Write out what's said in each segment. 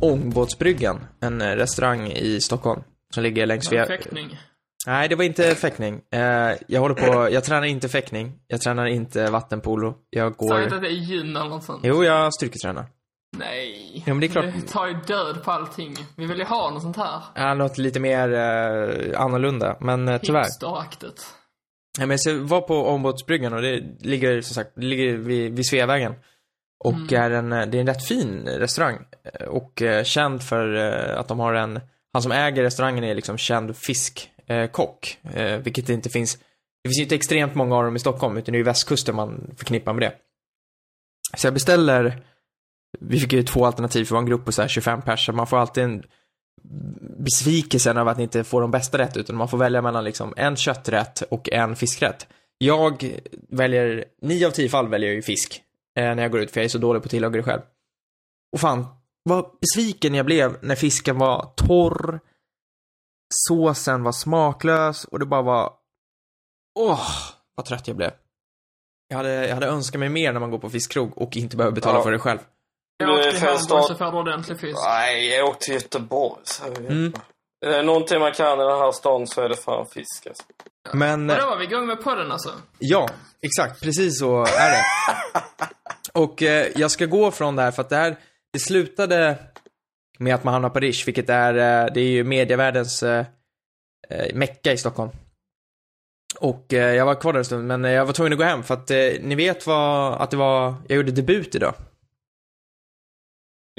Ångbåtsbryggan, en eh, restaurang i Stockholm. Som ligger längs via... fäktning? Nej, det var inte fäktning. Eh, jag håller på, jag tränar inte fäktning. Jag tränar inte vattenpolo. Jag Säg inte går... att det är gyn eller något sånt. Jo, jag styrketränar. Nej. Ja, men det är klart. Det tar ju död på allting. Vi vill ju ha något sånt här. Ja, något lite mer eh, annorlunda, men eh, tyvärr. Hipsteraktigt. Ja, men jag var på Ångbåtsbryggan och det ligger som sagt, det ligger vid, vid Sveavägen. Och är en, eh, det är en rätt fin restaurang. eh, Och eh, känd för eh, att de har en, han som äger restaurangen är liksom känd fiskkock. Eh, vilket det inte finns, det finns ju inte extremt många av dem i Stockholm, utan det är ju västkusten man förknippar med det. Så jag beställer, vi fick ju två alternativ, för det var en grupp på så här 25 pers, så man får alltid en besvikelsen av att inte få de bästa rätt, utan man får välja mellan liksom en kötträtt och en fiskrätt. Jag väljer, nio av tio fall väljer jag ju fisk eh, när jag går ut, för jag är så dålig på att tillaga det själv. Och fan, vad besviken jag blev när fisken var torr, såsen var smaklös och det bara var, åh, vad trött jag blev. Jag hade, jag hade önskat mig mer när man går på fiskkrog och inte behöver betala Ja. för det själv. Jag åkte till Hamburg så får du ordentlig fisk. Nej, jag åkte till Göteborg. Så Mm. Är det någonting man kan i den här stan så är det fan fisk alltså. Men... Och då var vi igång med podden alltså. Ja, exakt. Precis så är det. Och eh, jag ska gå från det här för att det här, det slutade med att man hamnar på Rish, vilket är, eh, det är ju medievärldens eh, eh, mecka i Stockholm. Och eh, jag var kvar där en stund, men eh, jag var tvungen att gå hem för att eh, ni vet vad, att det var, jag gjorde debut idag.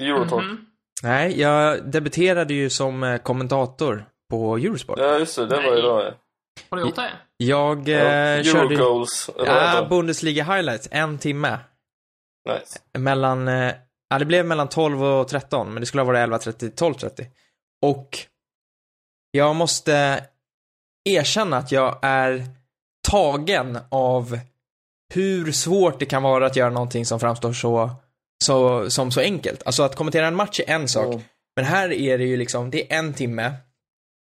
Eurotalk. Mhm. Nej, jag debuterade ju som eh, kommentator på Eurosport. Ja, just det. Det var Nej. då ja. Har du gjort det? Jag eh, ja. körde Eurogoals. ja? Bundesliga highlights, en timme. Nice. mellan, eh, ja det blev mellan 12 och 13, men det skulle ha varit 11.30, 12.30. Och jag måste erkänna att jag är tagen av hur svårt det kan vara att göra någonting som framstår så, så, som så enkelt. Alltså att kommentera en match är en sak, Mm. men här är det ju liksom, det är en timme.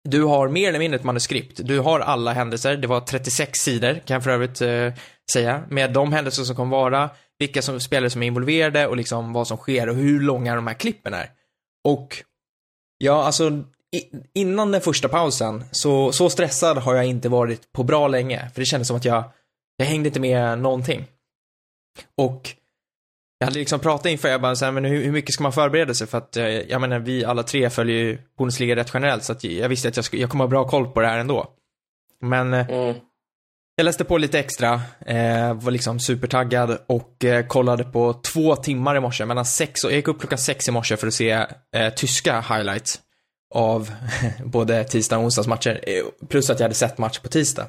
Du har mer eller mindre ett manuskript. Du har alla händelser. Det var 36 sidor, kan jag för övrigt eh, säga. Med de händelser som kommer vara, vilka som, spelare som är involverade och liksom vad som sker och hur långa de här klippen är. Och, ja, alltså, innan den första pausen, så, så stressad har jag inte varit på bra länge. För det kändes som att jag, jag hängde inte med någonting. Och jag hade liksom pratat inför, jag bara så här, men hur, hur mycket ska man förbereda sig? För att, eh, jag menar, vi alla tre följer ju Bundesliga rätt generellt, så att jag visste att jag, skulle, jag kommer ha bra koll på det här ändå. Men eh, Mm jag läste på lite extra, eh, var liksom supertaggad och eh, kollade på två timmar i morse, mellan sex och, jag gick upp klockan sex i morse för att se eh, tyska highlights av både tisdag och onsdags matcher, eh, plus att jag hade sett match på tisdag.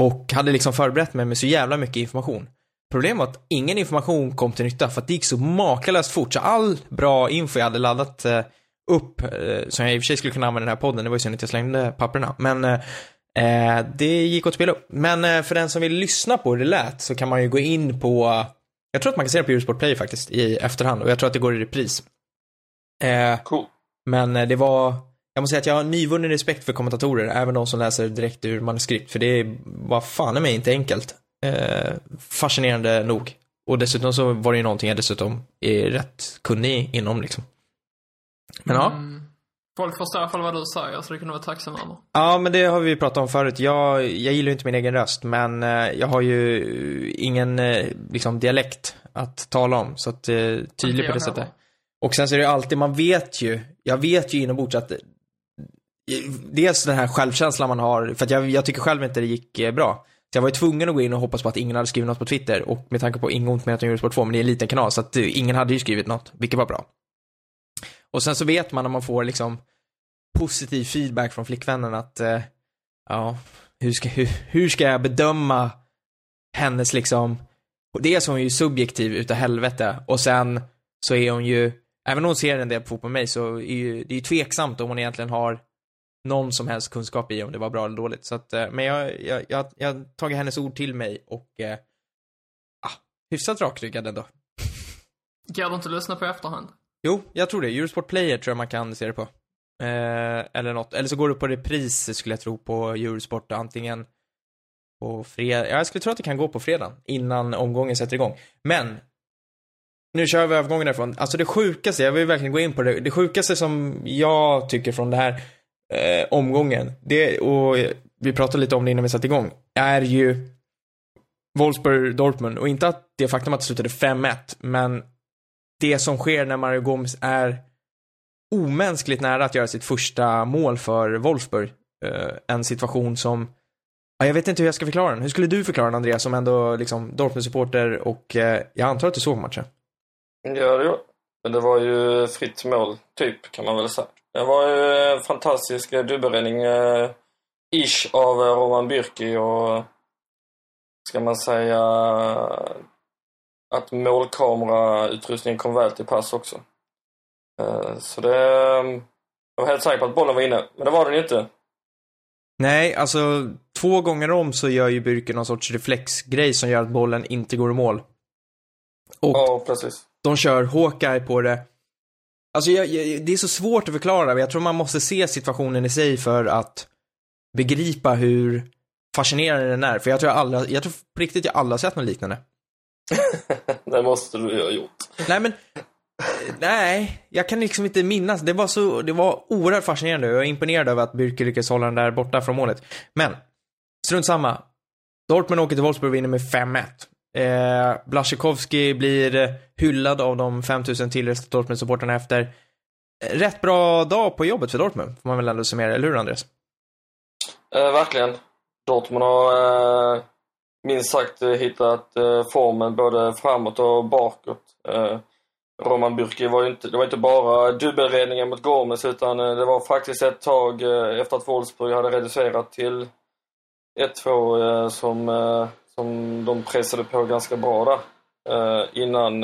Och hade liksom förberett mig med så jävla mycket information. Problemet var att ingen information kom till nytta för att det gick så makalöst fort, så all bra info jag hade laddat eh, upp, eh, som jag i och för sig skulle kunna använda i den här podden, det var ju synd att jag slängde papperna, men eh, eh, det gick åt spela upp. Men eh, för den som vill lyssna på hur det lät så kan man ju gå in på, jag tror att man kan se det på Eurosport Play faktiskt i efterhand och jag tror att det går i repris. Eh, Cool. men eh, det var, jag måste säga att jag har nyvunnen respekt för kommentatorer, även de som läser direkt ur manuskript, för det var fan i mig inte enkelt. Eh, fascinerande nog. Och dessutom så var det ju någonting jag dessutom är rätt kunnig inom liksom. Men ja. Mm. Folk förstår i alla fall vad du säger, så det kan du vara tacksam över. Ja, men det har vi pratat om förut. Jag, jag gillar ju inte min egen röst, men eh, jag har ju ingen eh, liksom, dialekt att tala om, så att eh, tydlig på det sättet. Och sen så är det alltid, man vet ju, jag vet ju inombords att dels den här självkänslan man har, för att jag, jag tycker själv inte det gick bra. Så jag var ju tvungen att gå in och hoppas på att ingen hade skrivit något på Twitter och med tanke på inget ont med att jag gjorde Sport 2, men det är en liten kanal så att ingen hade ju skrivit något, vilket var bra. Och sen så vet man när man får liksom positiv feedback från flickvännen att, eh, ja, hur ska, hur, hur ska jag bedöma hennes liksom, och dels är hon ju subjektiv utav helvete och sen så är hon ju, även om hon ser en del på fotboll med mig så är ju, det är ju tveksamt om hon egentligen har någon som helst kunskap i om det var bra eller dåligt. Så att, eh, men jag, jag, jag, jag har tagit hennes ord till mig och, eh, ah, hyfsat rakryggad ändå. Går det inte lyssna på efterhand? Jo, jag tror det. Eurosport Player tror jag man kan se det på. Eh, eller något. Eller så går det på repris skulle jag tro på Eurosport antingen på fredag. Ja, jag skulle tro att det kan gå på fredag innan omgången sätter igång. Men nu kör vi övergången därifrån. Alltså det sjukaste, jag vill verkligen gå in på det. Det sjukaste som jag tycker från den här eh, omgången, det, och vi pratade lite om det innan vi satte igång, är ju Wolfsburg-Dortmund. Och inte att det faktum att det slutade 5-1, men det som sker när Mario Gomes är omänskligt nära att göra sitt första mål för Wolfsburg. Eh, en situation som, ja, jag vet inte hur jag ska förklara den. Hur skulle du förklara den Andreas, som ändå liksom Dortmund-supporter och eh, jag antar att du såg matchen? Ja, det, men det var ju fritt mål, typ, kan man väl säga. Det var ju en fantastisk dubbelräddning, eh, ish, av eh, Roman Bürki och ska man säga att målkamerautrustningen kom väl till pass också. Eh, så det... Jag var helt säker på att bollen var inne, men det var den ju inte. Nej, alltså två gånger om så gör ju Bürki någon sorts reflexgrej som gör att bollen inte går i mål. Och Ja, precis. de kör Hawkeye på det. Alltså jag, jag, det är så svårt att förklara, jag tror man måste se situationen i sig för att begripa hur fascinerande den är. För jag tror jag alla, jag tror på riktigt jag aldrig har sett något liknande. det måste du ju ha gjort. Nej men, nej, jag kan liksom inte minnas. Det var så, det var oerhört fascinerande och jag är imponerad över att Bürki lyckades hålla den där borta från målet. Men, strunt samma. Dortmund åker till Wolfsburg och vinner med 5-1. Eh, Blaszczykowski blir hyllad av de 5000 tillresta Dortmund-supportrarna efter rätt bra dag på jobbet för Dortmund, får man väl ändå summera, eller hur Andreas? Eh, verkligen. Dortmund har eh, minst sagt hittat eh, formen både framåt och bakåt. Eh, Roman Bürki var ju inte, det var inte bara dubbelredningen mot Gormes utan eh, det var faktiskt ett tag eh, efter att Wolfsburg hade reducerat till 1-2 eh, som, som de pressade på ganska bra där. Innan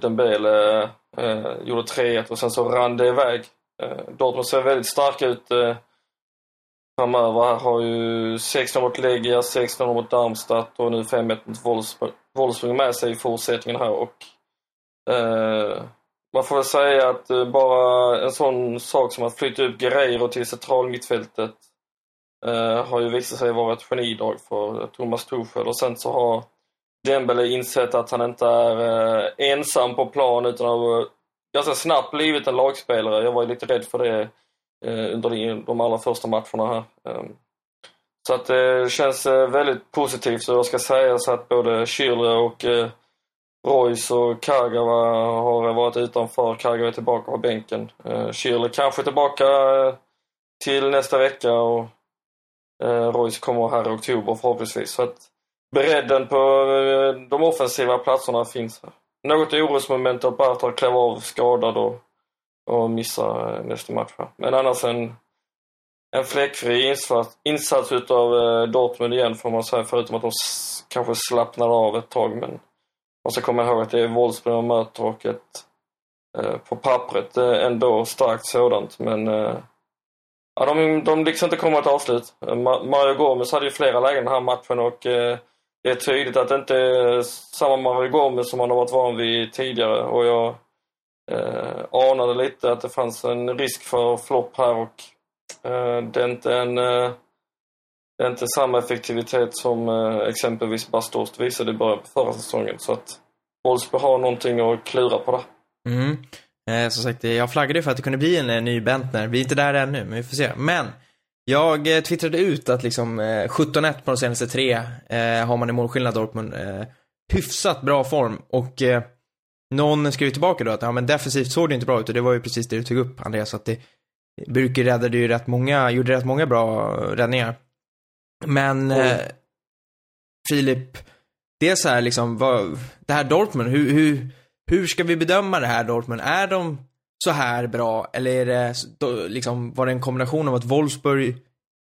Dembele gjorde 3-1 och sen så rann det iväg. Dortmund ser väldigt starka ut framöver. Här har ju 16 mot Legia, 16 mot Darmstadt och nu 5-1 mot Wolfsburg, Wolfsburg med sig i fortsättningen här. Och, eh, man får väl säga att eh, bara en sån sak som att flytta upp Guerreiro till centralmittfältet eh, har ju visat sig vara ett genidrag för Thomas Tuchel. Och sen så har Dembele insett att han inte är eh, ensam på plan utan har eh, ganska snabbt blivit en lagspelare. Jag var ju lite rädd för det eh, under de, allra första matcherna här. Ehm, så att det känns eh, väldigt positivt och jag ska säga så att både Schürrle och eh, Royce och Kagawa har varit utanför. Kagawa är tillbaka på bänken. Eh, Schürrle kanske tillbaka eh, till nästa vecka och eh, Royce kommer här i oktober förhoppningsvis. Så att bredden på de offensiva platserna finns här. Något orosmoment att Bartar klev av skadad och, och missar nästa match. här. Men annars en, en fläckfri insats, insats utav Dortmund igen får man säga, förutom att de kanske slappnade av ett tag. Men man ska komma ihåg att det är Wolfsburg man möter och ett eh, på pappret ändå starkt sådant. Men eh, ja, de, de liksom inte kommer till avslut. Mario Gomez hade ju flera lägen den här matchen och eh, det är tydligt att det inte är samma Mario Gomez som man har varit van vid tidigare. Och jag eh, anade lite att det fanns en risk för flopp här och eh, det är inte en eh, det är inte samma effektivitet som eh, exempelvis Bastost visade i början på förra säsongen. Så att Wolfsburg har någonting att klura på där. Mm. Eh, som sagt, jag flaggade för att det kunde bli en en ny Bentner. Vi är inte där ännu, men vi får se. Men, jag eh, twittrade ut att liksom eh, 17-1 på de senaste tre eh, har man i målskillnad Dortmund. Eh, hyfsat bra form och eh, någon skrev tillbaka då att ja, men defensivt såg det inte bra ut och det var ju precis det du tog upp Andreas. Att det, Burke räddade ju rätt många, gjorde rätt många bra eh, räddningar. Men eh, Filip, det är så här liksom, vad, det här Dortmund, hur, hur, hur ska vi bedöma det här Dortmund? Är de så här bra eller är det liksom, var det en kombination av att Wolfsburg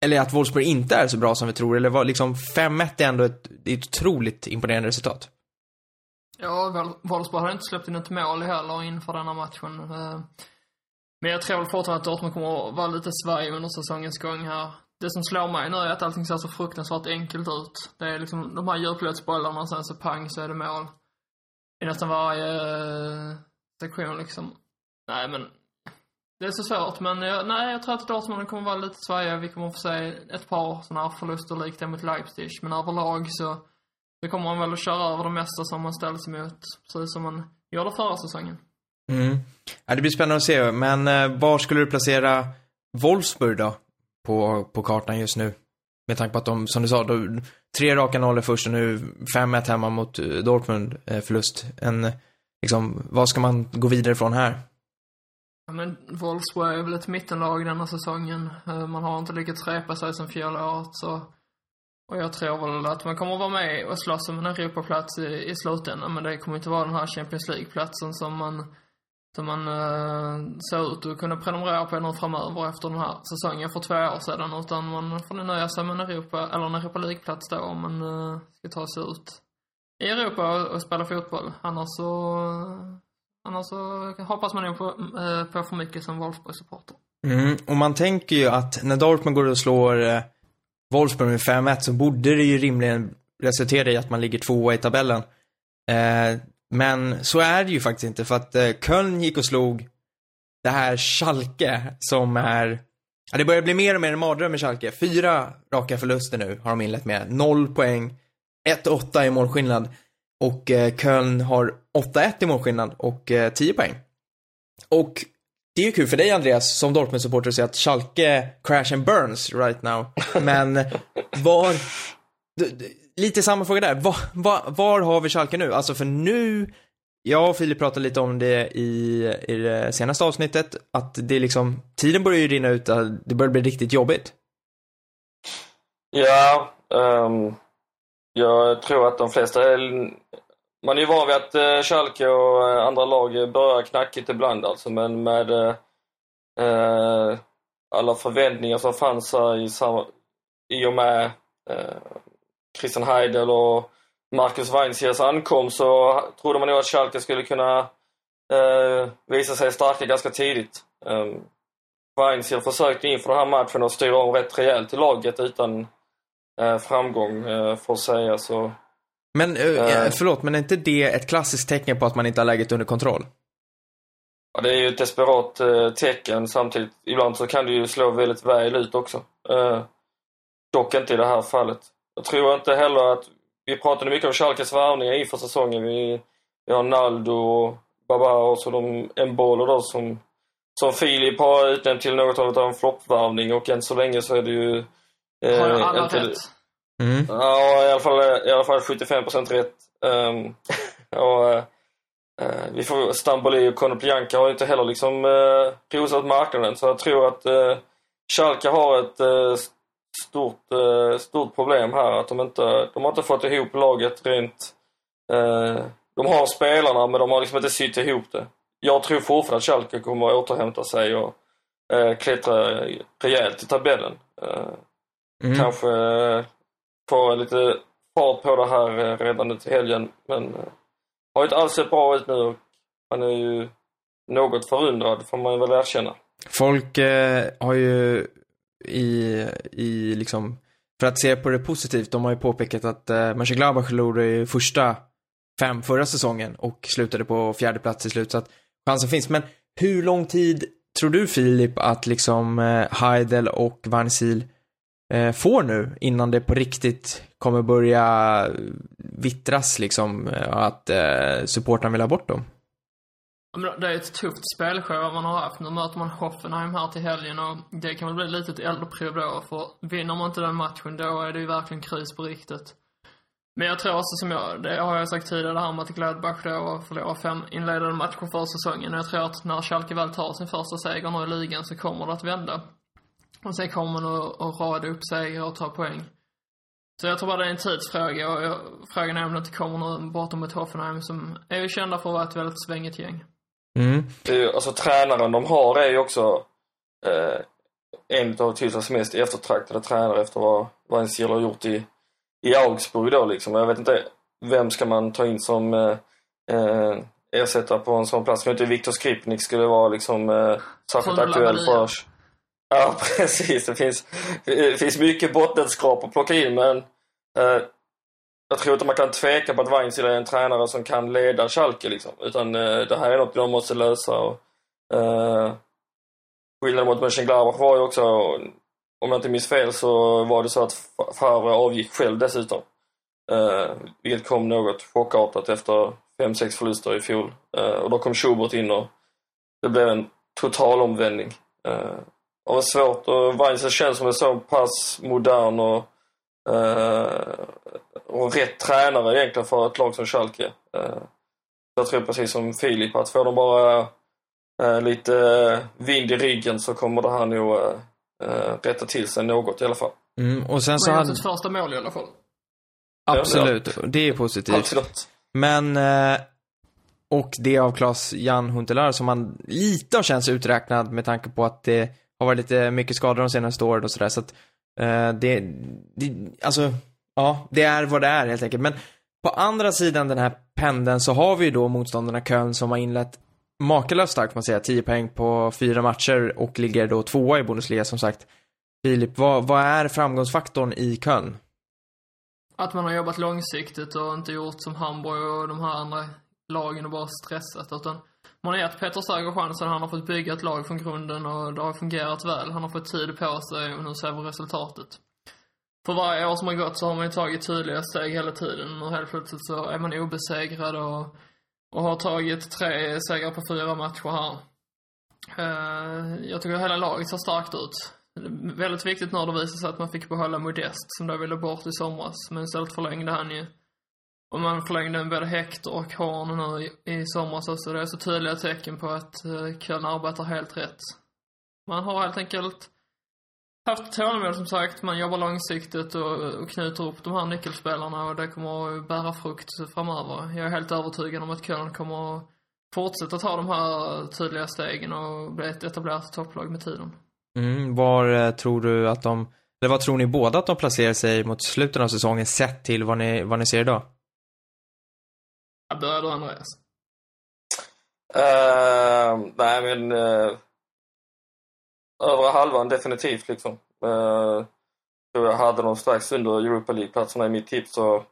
eller att Wolfsburg inte är så bra som vi tror, eller var liksom 5-1 är ändå ett, det är ett otroligt imponerande resultat. Ja, Wol- Wolfsburg har inte släppt in ett mål heller inför denna matchen. Eh, Men jag tror väl fortfarande att Dortmund kommer att vara lite svajig under säsongens gång här. Det som slår mig nu är att allting ser så fruktansvärt enkelt ut. Det är liksom de här djupledsbollarna och sen så pang så är det mål. I nästan varje eh, sektion liksom. Nej men, det är så svårt men jag, nej jag tror att Dortmund kommer vara lite svajiga. Vi kommer få se ett par sådana här förluster likt det mot Leipzig. Men överlag så så kommer man väl att köra över det mesta som man ställs emot, precis som man gjorde förra säsongen. Mm. Ja, det blir spännande att se, men eh, var skulle du placera Wolfsburg då? På, på kartan just nu? Med tanke på att de, som du sa, då, tre raka nollor först och nu 5-1 hemma mot eh, Dortmund, eh, förlust. En, liksom, vad ska man gå vidare från här? Ja, men Wolfsburg är väl ett mittenlag denna säsongen. Eh, man har inte lyckats repa sig sen fjolåret, så... Och jag tror väl att man kommer att vara med och slåss om en Europaplats i, i slutändan, men det kommer inte vara den här Champions League-platsen som man, som man eh, ser ut att kunna prenumerera på nu framöver efter den här säsongen för två år sedan, utan man får nu nöja sig med en Europa, eller en Europa League-plats då om man eh, ska ta sig ut i Europa och, och spela fotboll. Annars så, eh, annars så hoppas man nog på, eh, på för mycket som Wolfsburg-supporter. Mm, och man tänker ju att när Dortmund går och slår eh, Wolfsburg med 5-1 så borde det ju rimligen resultera i att man ligger tvåa i tabellen. Eh, men så är det ju faktiskt inte för att eh, Köln gick och slog det här Schalke som är Ja, det börjar bli mer och mer en mardröm med Schalke. Fyra raka förluster nu har de inlett med. Noll poäng, 1-8 i målskillnad. Och eh, Köln har 8-1 i målskillnad och eh, 10 poäng. Och det är ju kul för dig Andreas, som Dortmund-supporter, att säga att Schalke crash and burns right now. Men var... Lite samma fråga där. Var, var, var har vi Schalke nu? Alltså för nu, jag och Filip pratade lite om det i, i det senaste avsnittet, att det är liksom, tiden börjar ju rinna ut, det börjar bli riktigt jobbigt. Ja, um, jag tror att de flesta är... Man är ju van vid att uh, Schalke och eh, andra lag börjar knackigt ibland alltså, men med uh, alla förväntningar som fanns här i, i och med Christian Heidel och Marcus Weinziers ankomst så trodde man nog att Schalke skulle kunna eh, visa sig starka ganska tidigt. Um, Weinzier försökte inför den här matchen att styra om rätt rejält i laget utan eh, framgång, eh, får säga. Så, Men, eh, Eh. förlåt, men är inte det ett klassiskt tecken på att man inte har läget under kontroll? ja, det är ju ett desperat eh, tecken samtidigt. Ibland så kan det ju slå väldigt väl ut också. Eh, dock inte i det här fallet. Jag tror inte heller att... Vi pratade mycket om Schalkes värvningar inför säsongen. Vi, vi har Naldo och Baba och så de Embolo då som, som Filip har utnämnt till något av en floppvärvning och än så länge så är det ju... eh, Har jag alla inte- rätt? Mm. Ja, i alla fall, i alla fall 75% rätt. Um, och, eh, vi får, Stamboli och Konoplyanka har inte heller liksom uh, rosat marknaden så jag tror att uh, Schalke har ett eh, stort, eh, stort problem här. Att de inte, de har inte fått ihop laget rent... eh, de har spelarna men de har liksom inte sytt ihop det. Jag tror fortfarande att Schalke kommer att återhämta sig och uh, klättra rejält i tabellen. Eh, Mm. Kanske eh, få lite fart på det här eh, redan nu till helgen. Men eh, har inte alls sett bra ut nu och man är ju något förundrad får man väl erkänna. Folk eh, har ju i, i liksom, för att se på det positivt, de har ju påpekat att eh, Mönchengladbach förlorade ju första fem förra säsongen och slutade på fjärde plats till slut, så att chansen finns. Men hur lång tid tror du Filip att liksom eh, Heidel och Vansil eh, får nu innan det på riktigt kommer börja eh, vittras liksom, eh, att eh, supportrarna vill ha bort dem? Men Det är ett tufft spelschema man har haft. Nu möter man Hoffenheim här till helgen och det kan väl bli lite ett eldprov då. För vinner man inte den matchen då är det ju verkligen kris på riktigt. Men jag tror också som jag, det har jag sagt tidigare, det här med att Gladbach då förlorar fem inledande matcher för säsongen. Och jag tror att när Schalke väl tar sin första seger nu i ligan så kommer det att vända. Och sen kommer man att, att rada upp segrar och ta poäng. Så jag tror bara det är en tidsfråga och jag, frågan är om det inte kommer någon bortom ett Hoffenheim som är ju kända för att vara ett väldigt svängigt gäng. Mm. Det är ju, alltså tränaren de har är ju också eh, en av Tysklands mest eftertraktade tränare efter vad Weinziel har gjort i, i Augsburg då liksom. Jag vet inte, vem ska man ta in som eh, eh, ersättare på en sån plats? Jag inte Viktor Skripnik skulle vara liksom eh, särskilt Kolla aktuell Maria. för oss. Ja, precis. Det finns, det finns mycket bottenskrap att plocka in men eh, jag tror inte man kan tveka på att Weinzierl är en tränare som kan leda Schalke liksom. Utan eh, det här är något de måste lösa. Och, eh, skillnaden mot Mönchengladbach var ju också, om jag inte minns fel, så var det så att Favre avgick själv dessutom. Eh, vilket kom något chockartat efter 5-6 förluster i fjol. Eh, och då kom Schubert in och det blev en total omvändning. Eh, det var svårt och Weinzierl känns som en så pass modern och, eh, och rätt tränare egentligen för ett lag som Schalke. Eh, jag tror precis som Filip att får de bara eh, lite vind i ryggen så kommer det här nog eh, rätta till sig något i alla fall. Mm, och sen så Man har hade... ett första mål i alla fall. Absolut, det är positivt. Absolut. Men, och det av Claes Jan Huntelaar som man lite har känts uträknad med tanke på att det har varit lite mycket skador de senaste åren och sådär. Så att Eh, det, det, alltså, ja, det är vad det är helt enkelt. Men på andra sidan den här pendeln så har vi ju då motståndarna Köln som har inlett makalöst starkt, får man säga, 10 poäng på fyra matcher och ligger då tvåa i Bundesliga som sagt. Filip, vad, vad är framgångsfaktorn i Köln? Att man har jobbat långsiktigt och inte gjort som Hamburg och de här andra lagen och bara stressat. Utan man har gett Peter Sager chansen. Han har fått bygga ett lag från grunden och det har fungerat väl. Han har fått tid på sig och nu ser vi resultatet. För varje år som har gått så har man ju tagit tydliga steg hela tiden och helt plötsligt så är man obesegrad och, och har tagit tre segrar på fyra matcher här. Eh, jag tycker hela laget ser starkt ut. Det är Väldigt viktigt när det visade sig att man fick behålla Modest som då ville bort i somras. Men istället förlängde han ju. Och man förlängde både Hector och Horn nu i, i somras också. Det är så tydliga tecken på att eh, uh, Köln arbetar helt rätt. Man har helt enkelt haft tålamod som sagt. Man jobbar långsiktigt och, och knyter upp de här nyckelspelarna och det kommer att bära frukt framöver. Jag är helt övertygad om att Köln kommer att fortsätta ta de här tydliga stegen och bli ett etablerat topplag med tiden. Mm, var eh, tror du att de, eller vad tror ni båda att de placerar sig mot slutet av säsongen sett till vad ni, vad ni ser idag? Jag börjar du Andreas. Uh, nej men... Uh, övre halvan definitivt liksom. Uh, tror jag hade dem strax under Europa League-platserna i mitt tips så... Uh,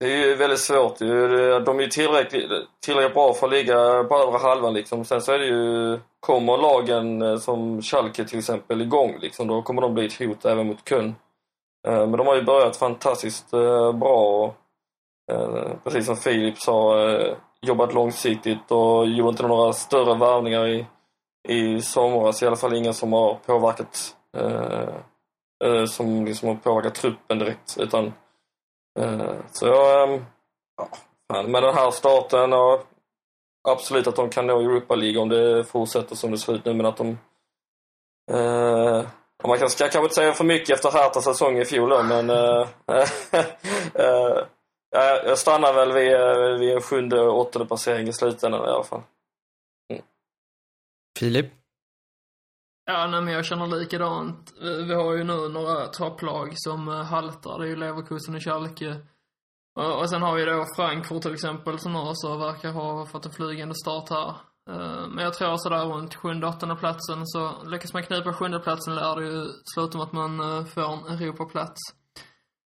det är ju väldigt svårt. De är ju tillräckligt, tillräckligt bra för att ligga på övre halvan liksom. Sen så är det ju... Kommer lagen som Schalke till exempel igång liksom, då kommer de bli ett hot även mot Köln. Men de har ju börjat fantastiskt bra och Eh, precis som Filip sa, eh, jobbat långsiktigt och gjort inte några större värvningar i, i somras. I alla fall inga som har påverkat eh, eh, som liksom har påverkat truppen direkt. Utan, eh, så jag, eh, ja, ehm, med den här starten och absolut att de kan nå Europa League om det fortsätter som det ser ut nu men att de man kan, ska kanske inte säga för mycket efter Hertas säsong i fjol då, men Ja, jag stannar väl vid, eh, vid en sjunde, åttonde placering i slutändan i alla fall. Mm. Filip? Ja, nej, men jag känner likadant. Vi har ju nu några topplag som eh, haltar. Det är ju Leverkusen och Schalke. Och, och sen har vi då Frankfurt till exempel som också verkar ha fått en flygande start här. Eh, men jag tror sådär runt sjunde, åttonde platsen så lyckas man knipa sjunde platsen lär det ju sluta med att man får en Europaplats. Men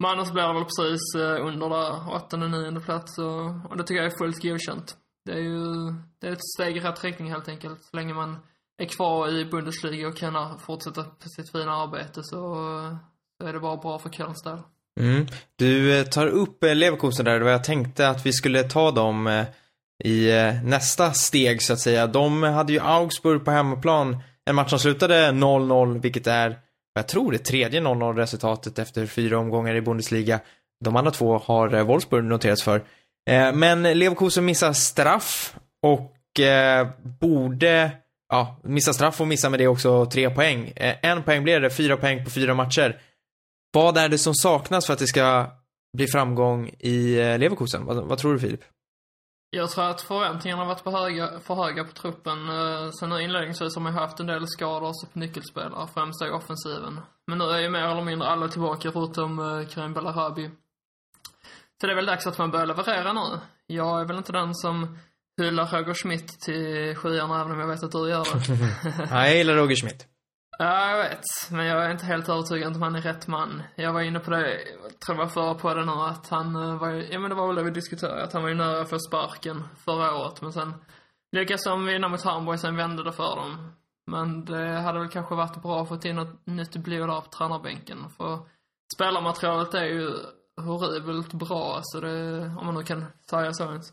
annars blir det väl precis eh, under där, åttonde, nionde plats och, och det tycker jag är fullt godkänt. Det är ju, det är ett steg i rätt riktning helt enkelt. Så länge man är kvar i Bundesliga och kan fortsätta på sitt fina arbete så, så är det bara bra för Kölns del. Mm. Du eh, tar upp eh, Leverkusen där och jag tänkte att vi skulle ta dem i nästa steg så att säga. De hade ju Augsburg på hemmaplan, en match som slutade 0-0, vilket är jag tror det tredje 0-0 resultatet efter fyra omgångar i Bundesliga. De andra två har eh, Wolfsburg noterats för. Eh, men Leverkusen missar straff och eh, borde, ja, missa straff och missa med det också tre poäng. En poäng blir det, fyra poäng på fyra matcher. Vad är det som saknas för att det ska bli framgång i Leverkusen? Vad, vad tror du Filip? Jag tror att förväntningarna har varit för höga, för höga på truppen. Eh, sen nu inledningsvis har man haft en del skador också på nyckelspelare, främst i offensiven. Men nu är ju mer eller mindre alla tillbaka förutom eh, Karim Belarabi. Så det är väl dags att man börjar leverera nu. Jag är väl inte den som hyllar Roger Schmidt till skyarna, även om jag vet att du gör det. jag gillar Roger Schmidt. Ja, jag vet. Men jag är inte helt övertygad om att han är rätt man. Jag var inne på det, jag tror jag var förra på det nu, att han eh, var ja men det var väl det vi diskuterade, att han var ju nära att få sparken förra året. Men sen lyckades de vinna mot Hamburg, sen vände det för dem. Men det hade väl kanske varit bra att få in något nytt blod där på tränarbänken. För spelarmaterialet är ju horribelt bra, alltså det, om man nu kan säga så ens.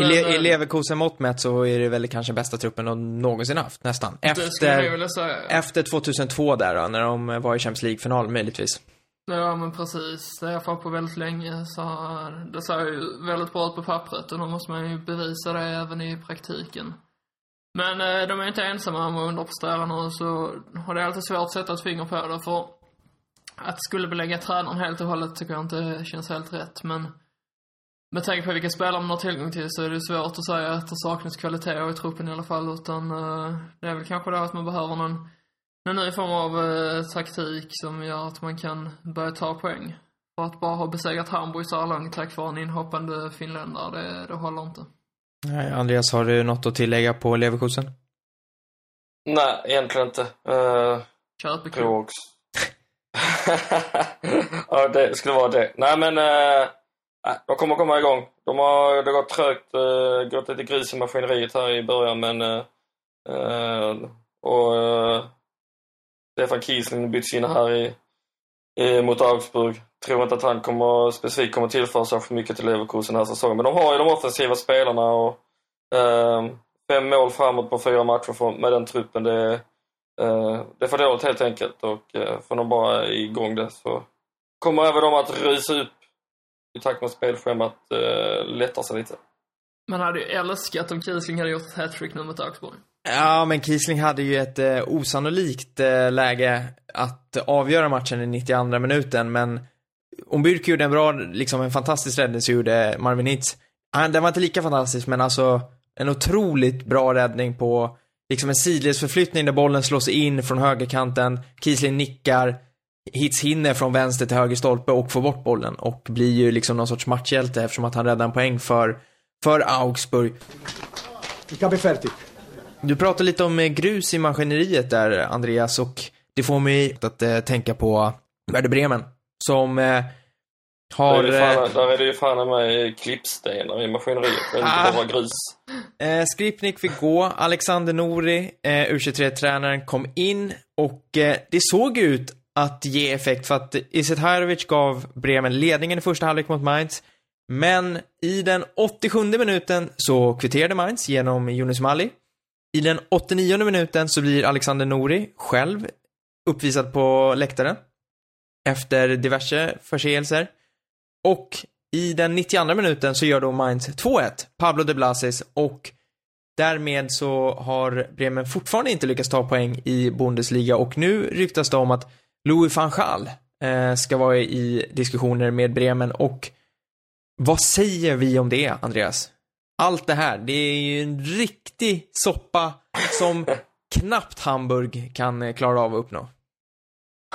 I, le eh, I Leverkusen mått mätt så är det väl kanske bästa truppen de någonsin haft, nästan. jag Efter, efter 2002 där då, när de var i Champions League-final möjligtvis. Ja, men precis. Det i alla fall på väldigt länge. Så det ser ju väldigt bra ut på pappret och då måste man ju bevisa det även i praktiken. Men eh, de är inte ensamma om att underprestera nu, så har det alltid svårt att sätta ett finger på det. För att skulle belägga tränaren helt och hållet tycker jag inte känns helt rätt. Men med tanke på vilka spelare man har tillgång till så är det svårt att säga att det saknas kvalitet i truppen i alla fall. Utan eh, det är väl kanske det att man behöver någon en ny form av eh, taktik som gör att man kan börja ta poäng. För att bara ha besegrat Hamburg så här långt tack vare en inhoppande finländare, det, det håller inte. Nej, Andreas, har du något att tillägga på Leverkusen? Nej, egentligen inte. Uh, Köpeklubb. tror också. ja, det skulle vara det. Nej, men uh, de kommer komma igång. De har, det har gått trögt, uh, gått lite grus i maskineriet här i början, men uh, uh, och uh, Stefan Kiesling byts in här i, i, mot Augsburg. Tror inte att han kommer, specifikt kommer tillföra så mycket till Leverkusen den här säsongen. Men de har ju de offensiva spelarna och uh, fem mål framåt på fyra matcher för, med den truppen. Det, uh, det är för dåligt helt enkelt och uh, får de bara igång det så kommer även de att rysa upp i takt med spelschemat uh, lättar sig lite. Man hade ju älskat om Kiesling hade gjort ett hattrick nu mot Augsburg. Ja, men Kiesling hade ju ett eh, osannolikt eh, läge att avgöra matchen i 92 minuten, men Ombyrk gjorde en bra, liksom en fantastisk räddning så gjorde Marvin Hitz. Han, den var inte lika fantastisk, men alltså en otroligt bra räddning på liksom en sidledsförflyttning där bollen slås in från högerkanten, Kiesling nickar, Hitz hinner från vänster till höger stolpe och får bort bollen och blir ju liksom någon sorts matchhjälte eftersom att han räddar en poäng för, för Augsburg. Du pratade lite om eh, grus i maskineriet där, Andreas, och det får mig att eh, tänka på Werder Bremen, som eh, har... Där är, det Eh, fan, där är det ju fan med klippstenar i maskineriet, men Ah. inte bara grus. eh, Skripnik fick gå, Alexander Nori, eh, U23-tränaren, kom in och eh, det såg ut att ge effekt för att Izetharovic gav Bremen ledningen i första halvlek mot Mainz. Men i den 87 minuten så kvitterade Mainz genom Yunus Mali. I den 89 minuten så blir Alexander Nori själv uppvisad på läktaren. Efter diverse förseelser. Och i den 92 minuten så gör då Mainz 2-1, Pablo de Blasis och därmed så har Bremen fortfarande inte lyckats ta poäng i Bundesliga och nu ryktas det om att Louis van Gaal eh, ska vara i diskussioner med Bremen och vad säger vi om det, Andreas? Allt det här, det är ju en riktig soppa som knappt Hamburg kan eh, klara av att uppnå.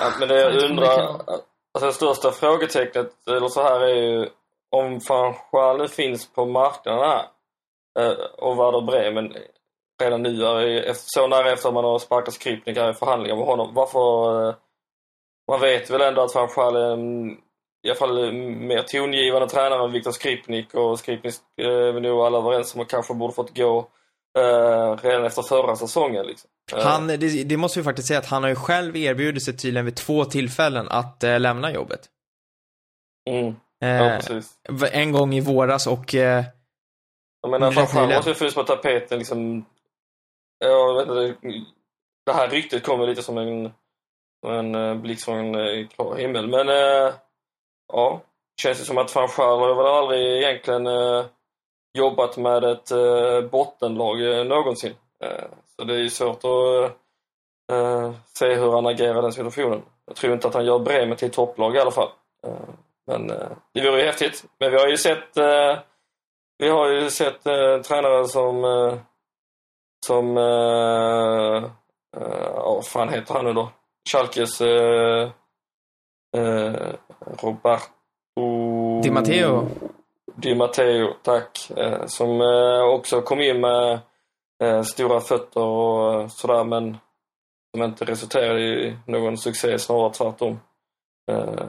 Ja, men det jag undrar, alltså det största frågetecknet, eller så här är ju om van Gaal finns på marknaden här eh, och Werder Bremen redan nu så nära efter att man har sparkat Skripnik här i förhandlingar med honom. Varför? Eh, Man vet väl ändå att van Gaal är en, i alla fall en mer tongivande tränare än Viktor Skripnik och Skripnik eh, är nog alla överens om att kanske borde fått gå eh, redan efter förra säsongen. Liksom. Eh, Han, det, det måste vi faktiskt säga att han har ju själv erbjudit sig tydligen vid två tillfällen att eh, lämna jobbet. mm, ja, Eh, precis. en gång i våras och eh, Jag menar, nyligen. måste ju funnits på tapeten liksom. Jag vet inte, det, det här ryktet kommer lite som en, en eh, blixt från eh, klar himmel. Men eh, ja, känns det som att van har väl aldrig egentligen eh, jobbat med ett bottenlag någonsin. Så det är ju svårt att se hur han agerar i den situationen. Jag tror inte att han gör Bremen till topplag i alla fall. Men det vore ju häftigt. Men vi har ju sett vi har ju sett tränare som som ja, vad fan heter han nu då? Schalkes eh, eh, Roberto Di Matteo. Di Matteo, tack. Eh, som eh, också kom in med eh, stora fötter och eh, sådär men som inte resulterade i någon succé, snarare tvärtom. Eh,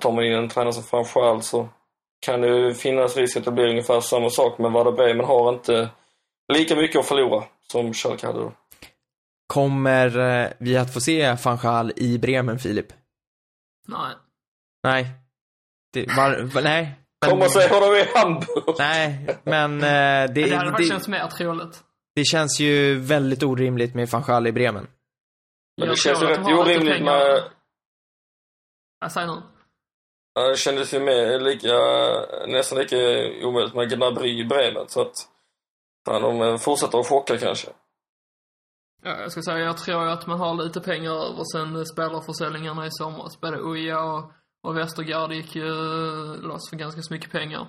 tar man in en tränare som framförallt så kan det finnas risk att det blir ungefär samma sak men Werder Bremen har inte lika mycket att förlora som Schalke hade då. Kommer eh, vi att få se van Gaal i Bremen, Filip? Nej. Nej. Det, var, var, nej. Kom och säg honom i Hamburg. Nej, men eh, det, Det hade det, känts mer troligt. det känns ju väldigt orimligt med van Gaal i Bremen. Men det känns ju rätt orimligt med... Jag säger nu. Det kändes ju mer lika, nästan lika omöjligt med Gnabry i Bremen. Så att fan, de fortsätter att chocka kanske. Ja, jag ska säga, jag tror ju att man har lite pengar över sen spelarförsäljningarna i somras. Både Uja och, och Westergaard gick ju loss för ganska så mycket pengar.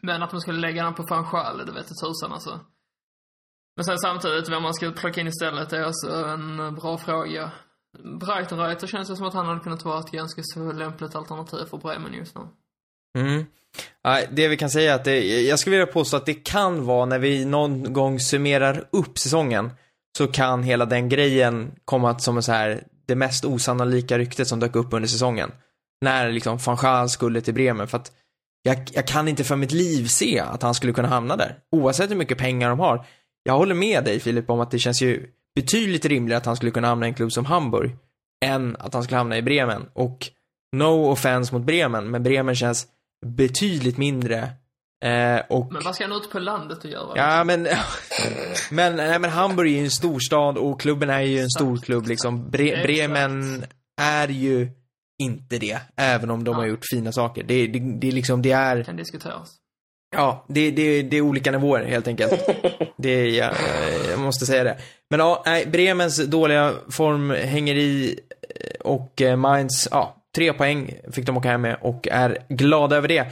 Men att man skulle lägga den på Fanchal, det vete tusan alltså. Men sen samtidigt, vem man ska plocka in istället är alltså en bra fråga. Breitenreiter känns det som att han hade kunnat vara ett ganska så lämpligt alternativ för Bremen just nu. Mm. Det vi kan säga är att det, jag skulle vilja påstå att det kan vara när vi någon gång summerar upp säsongen så kan hela den grejen komma som en så här det mest osannolika ryktet som dök upp under säsongen. När liksom van Gaal skulle till Bremen för att jag, jag kan inte för mitt liv se att han skulle kunna hamna där. Oavsett hur mycket pengar de har. Jag håller med dig Filip om att det känns ju betydligt rimligare att han skulle kunna hamna i en klubb som Hamburg än att han skulle hamna i Bremen. Och no offense mot Bremen, men Bremen känns betydligt mindre. Eh, och, Men vad ska han ut på landet och göra? ja men, men, nej, men Hamburg är ju en storstad och klubben är ju en stor klubb liksom. Bre. Bremen är ju inte det, även om de har Ja. gjort fina saker. Det, det, det är liksom, det är, kan diskuteras. ja, det, det, det är olika nivåer helt enkelt. Det, jag, jag måste säga det. Men ja, nej, Bremens dåliga form hänger i eh, och eh, Mainz, ja, tre poäng fick de åka hem med och är glada över det.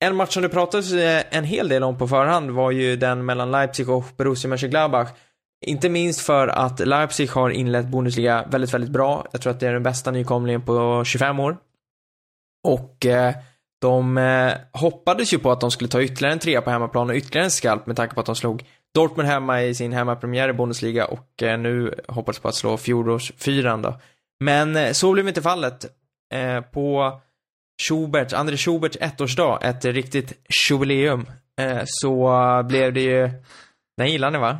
En match som det pratades eh, en hel del om på förhand var ju den mellan Leipzig och Borussia Mönchengladbach. Inte minst för att Leipzig har inlett Bundesliga väldigt, väldigt bra. Jag tror att det är den bästa nykomlingen på 25 år. Och eh, de eh, hoppades ju på att de skulle ta ytterligare en trea på hemmaplan och ytterligare en skalp med tanke på att de slog Dortmund hemma i sin hemmapremiär i Bundesliga och eh, nu hoppas på att slå fjolårsfyran då. Men eh, så blev inte fallet. Eh, på Schubert, André Schuberts ettårsdag, ett riktigt jubileum, eh, så blev det ju, den gillar ni va?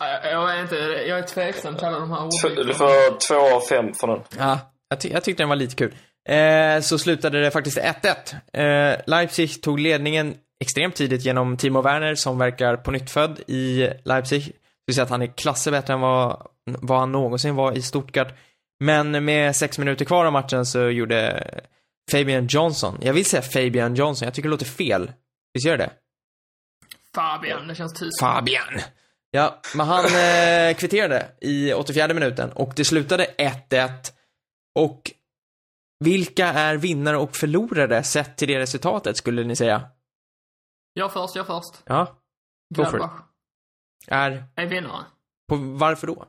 Ja, Jag, är inte, jag är tveksam till alla de här T- Du får två av fem för den. Ja, jag, ty- jag tyckte den var lite kul. Eh, så slutade det faktiskt 1-1. Eh, Leipzig tog ledningen extremt tidigt genom Timo Werner som verkar på nytt född i Leipzig. Det vill säga att han är klasser bättre än vad, vad han någonsin var i Stuttgart. Men med sex minuter kvar av matchen så gjorde Fabian Johnson, jag vill säga Fabian Johnson, jag tycker det låter fel. Visst gör det? Fabian, det känns tyst. Fabian. Ja, men han eh, kvitterade i 84 minuten och det slutade 1-1. Och vilka är vinnare och förlorare sett till det resultatet skulle ni säga? Jag först, jag först. Ja. Gladbach är, är vinnare. på, varför då?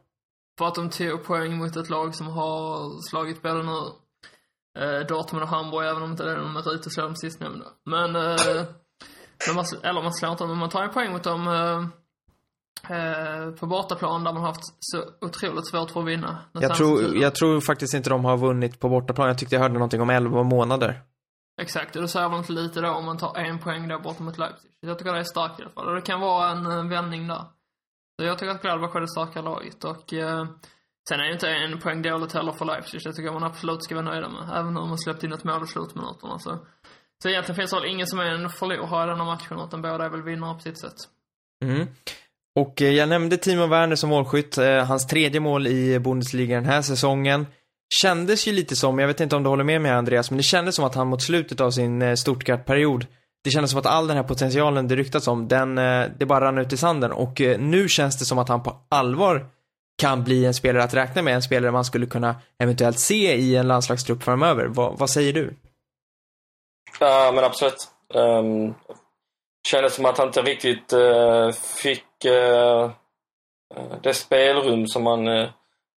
För att de tog poäng mot ett lag som har slagit både nu eh, Dortmund och Hamburg, även om inte det är någon merit att slå de sistnämnda. Men, eh, men man, eller man slår inte dem, men man tar en poäng mot dem eh, eh, på bortaplan där man har haft så otroligt svårt för att vinna. Jag tror, tiden. jag tror faktiskt inte de har vunnit på bortaplan. Jag tyckte jag hörde någonting om 11 månader. Exakt, och det säger väl inte lite då om man tar en poäng där borta mot Leipzig. Jag tycker det är starkt i alla fall. Och det kan vara en eh, vändning där. Så jag tycker att Gladbach är det starka laget och eh, sen är ju inte en poäng dåligt heller för Leipzig. Det tycker jag man absolut ska vara nöjda med. Även om man släppt in ett mål i slutminuterna så. Så egentligen finns det väl ingen som är en förlorare i den här matchen utan båda är väl vinnare på sitt sätt. Mm. Och eh, jag nämnde Timo Werner som målskytt. Eh, hans tredje mål i Bundesliga den här säsongen. Kändes ju lite som, jag vet inte om du håller med mig Andreas, men det kändes som att han mot slutet av sin eh, Stuttgart-period, det kändes som att all den här potentialen det ryktats om, den, det bara rann ut i sanden. Och nu känns det som att han på allvar kan bli en spelare att räkna med, en spelare man skulle kunna eventuellt se i en landslagstrupp framöver. Va, vad säger du? Ja, men absolut. Um, kändes som att han inte riktigt uh, fick uh, det spelrum som han, uh,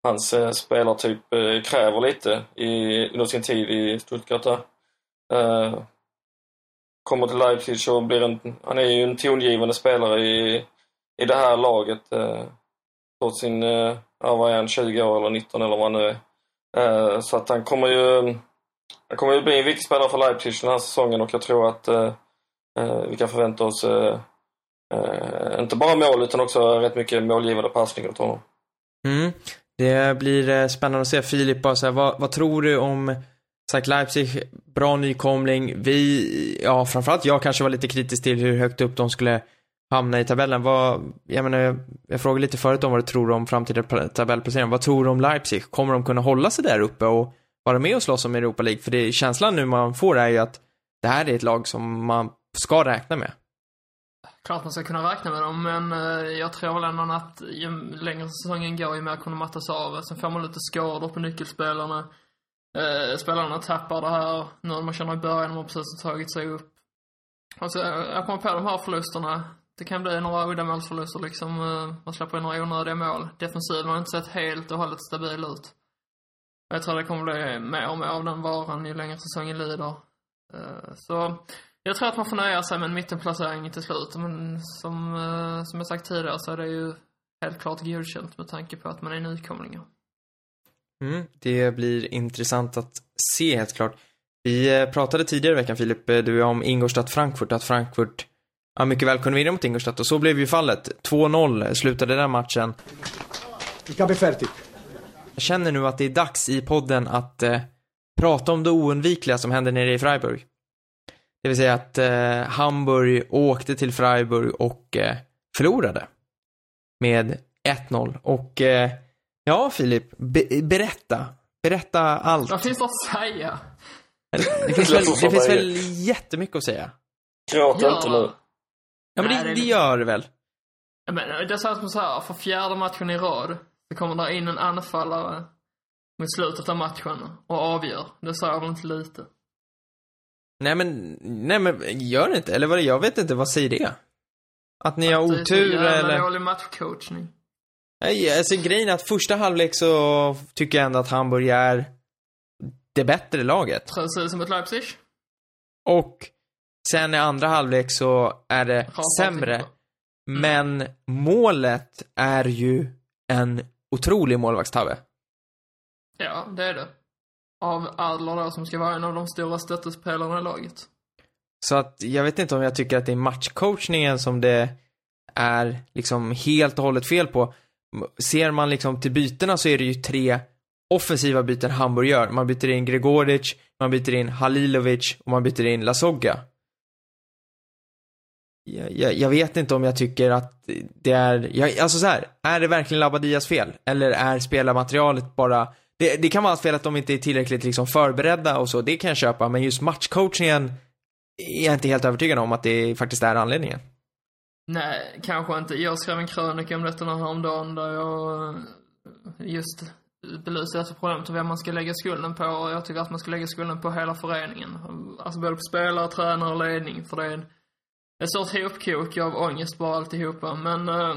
hans uh, spelartyp uh, kräver lite i, under sin tid i Stuttgart. där. Ehm, kommer till Leipzig och blir en, han är ju en tongivande spelare i, i det här laget. Uh, trots sin, eh, ja vad är han, 20 år eller 19 eller vad han nu är. Eh, så att han kommer ju han kommer ju bli en viktig spelare för Leipzig den här säsongen och jag tror att eh, vi kan förvänta oss inte bara mål utan också rätt mycket målgivande passningar åt honom. Mm. Det blir spännande att se. Filip, bara så här, vad, vad tror du om sagt Leipzig, bra nykomling. Vi, ja framförallt jag kanske var lite kritisk till hur högt upp de skulle hamna i tabellen. Vad, jag menar, jag, frågade lite förut om vad du tror om framtida tabellplacering. Vad tror du om Leipzig? Kommer de kunna hålla sig där uppe och vara med och slåss om Europa League? För det, känslan nu man får är ju att det här är ett lag som man ska räkna med. Klart man ska kunna räkna med dem, men eh, jag tror väl ändå att ju längre säsongen går, ju mer kommer de mattas av. Sen får man lite skador på nyckelspelarna. Eh, spelarna tappar det här. Nu när man känner i början, de har precis tagit sig upp. Alltså, jag kommer på de här förlusterna. Det kan bli några uddamålsförluster liksom. Eh, man släpper in några onödiga mål. Defensiven har inte sett helt och hållet stabil ut. Jag tror det kommer bli mer och mer av den varan ju längre säsongen lider. Eh, så jag tror att man får nöja sig med en mittenplacering till slut. Men som, eh, som jag sagt tidigare så är det ju helt klart godkänt med tanke på att man är nykomlingar. Mm, det blir intressant att se helt klart. Vi pratade tidigare i veckan Filip, du och jag, om Ingolstadt-Frankfurt, att Frankfurt ja, mycket väl kunde vinna mot Ingolstadt och så blev ju fallet. 2-0 slutade den matchen. Jag känner nu att det är dags i podden att eh, prata om det oundvikliga som hände nere i Freiburg. Det vill säga att eh, Hamburg åkte till Freiburg och eh, förlorade. Med 1-0. Och eh, ja, Filip, be- berätta. Berätta allt. Vad finns det att säga? Det finns väl, det finns väl jättemycket att säga. Gråt Ja. inte nu. Ja, men Nej, det, det- det gör det väl? Jag menar, det är som så här, för fjärde matchen i rad så kommer det in en anfallare mot slutet av matchen och avgör. Det säger väl inte lite. Nej men, nej men gör det inte. Eller vad det, jag vet inte, vad säger det? Att ni har Det är så otur jävla eller? dålig matchcoachning. Nej, alltså grejen är att första halvlek så tycker jag ändå att Hamburg är det bättre laget. Precis som ett Leipzig. Och sen i andra halvlek så är det Rasar sämre. alltihopa. Men målet är ju en otrolig målvaktstabbe. Ja, det är det. Av Adler då, som ska vara en av de stora stöttespelarna i laget. Så att jag vet inte om jag tycker att det är matchcoachningen som det är liksom helt och hållet fel på. Ser man liksom till bytena så är det ju tre offensiva byten Hamburg gör. Man byter in Gregoric, man byter in Halilovic och man byter in Lasogga. Jag, jag, vet inte om jag tycker att det är, jag, alltså så här, är det verkligen Labadias fel? Eller är spelarmaterialet bara, det, det kan vara fel att de inte är tillräckligt liksom förberedda och så, det kan jag köpa, men just matchcoachningen är jag inte helt övertygad om att det faktiskt är anledningen. Nej, kanske inte. Jag skrev en krönika om detta häromdagen där jag just belyser detta problemet och vem man ska lägga skulden på. Och jag tycker att man ska lägga skulden på hela föreningen. Alltså både på spelare, tränare och ledning. För det är en, ett sorts hopkok av ångest bara alltihopa. Men, eh,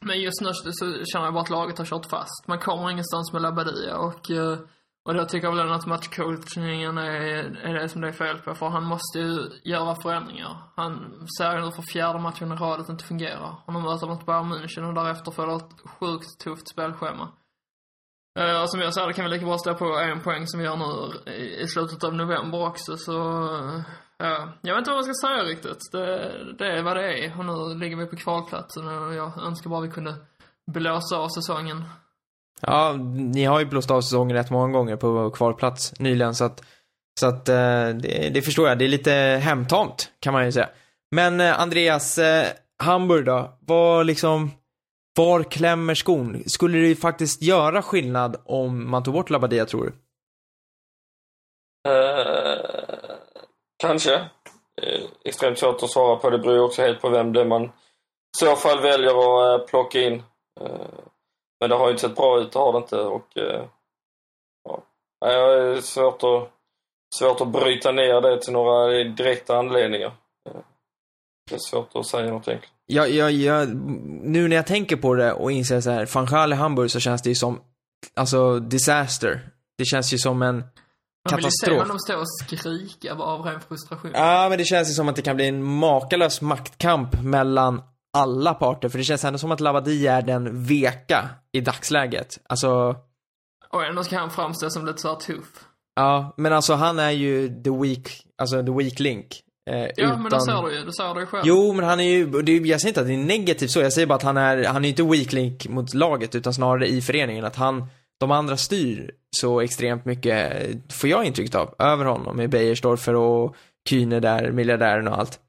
men just nu så känner jag bara att laget har kört fast. Man kommer ingenstans med Labadia och eh, och då tycker jag väl att matchcoachningen är, är det som det är fel på. För han måste ju göra förändringar. Han ser ju nu för fjärde matchen i rad att det inte fungerar. Och nu möter mot Bayern München och därefter får ett sjukt tufft spelschema. Eh, och som jag sa, det kan vi lika bra stå på en poäng som vi gör nu i, slutet av november också. Så, eh, ja. Jag vet inte vad man ska säga riktigt. Det, det är vad det är. Och nu ligger vi på kvalplatsen och jag önskar bara vi kunde blåsa av säsongen. Ja, ni har ju blåst av säsongen rätt många gånger på kvalplats nyligen så att, så att eh, det, det förstår jag. Det är lite hemtamt kan man ju säga. Men eh, Andreas, eh, Hamburg då? Var liksom, var klämmer skon? Skulle det faktiskt göra skillnad om man tog bort Labadia tror du? Eh, kanske. Eh, extremt svårt att svara på. Det beror ju också helt på vem det är man i så fall väljer att eh, plocka in. Eh, men det har ju inte sett bra ut, det har det inte. Och, eh, ja. Det är svårt att, svårt att bryta ner det till några direkta anledningar. Det är svårt att säga något enkelt. Ja, ja, ja, nu när jag tänker på det och inser så här, van Gaal i Hamburg så känns det ju som, alltså, disaster. Det känns ju som en man vill ju se katastrof. honom stå och skrika av ren frustration. Ja, men det känns ju som att det kan bli en makalös maktkamp mellan alla parter, för det känns ändå som att Labadia är den veka i dagsläget. Alltså, Och ändå ska han framstå som lite så här tuff. ja, men alltså han är ju the weak, alltså the weak link. Eh, Ja, utan... men det ser du ju. Det ser du ju själv. Jo, men han är ju, det är, jag säger inte att det är negativt så, jag säger bara att han är, han är inte weak link mot laget, utan snarare i föreningen, att han, de andra styr så extremt mycket, får jag intrycket av, över honom med Beiersdorfer och Kühne där, miljardären och allt.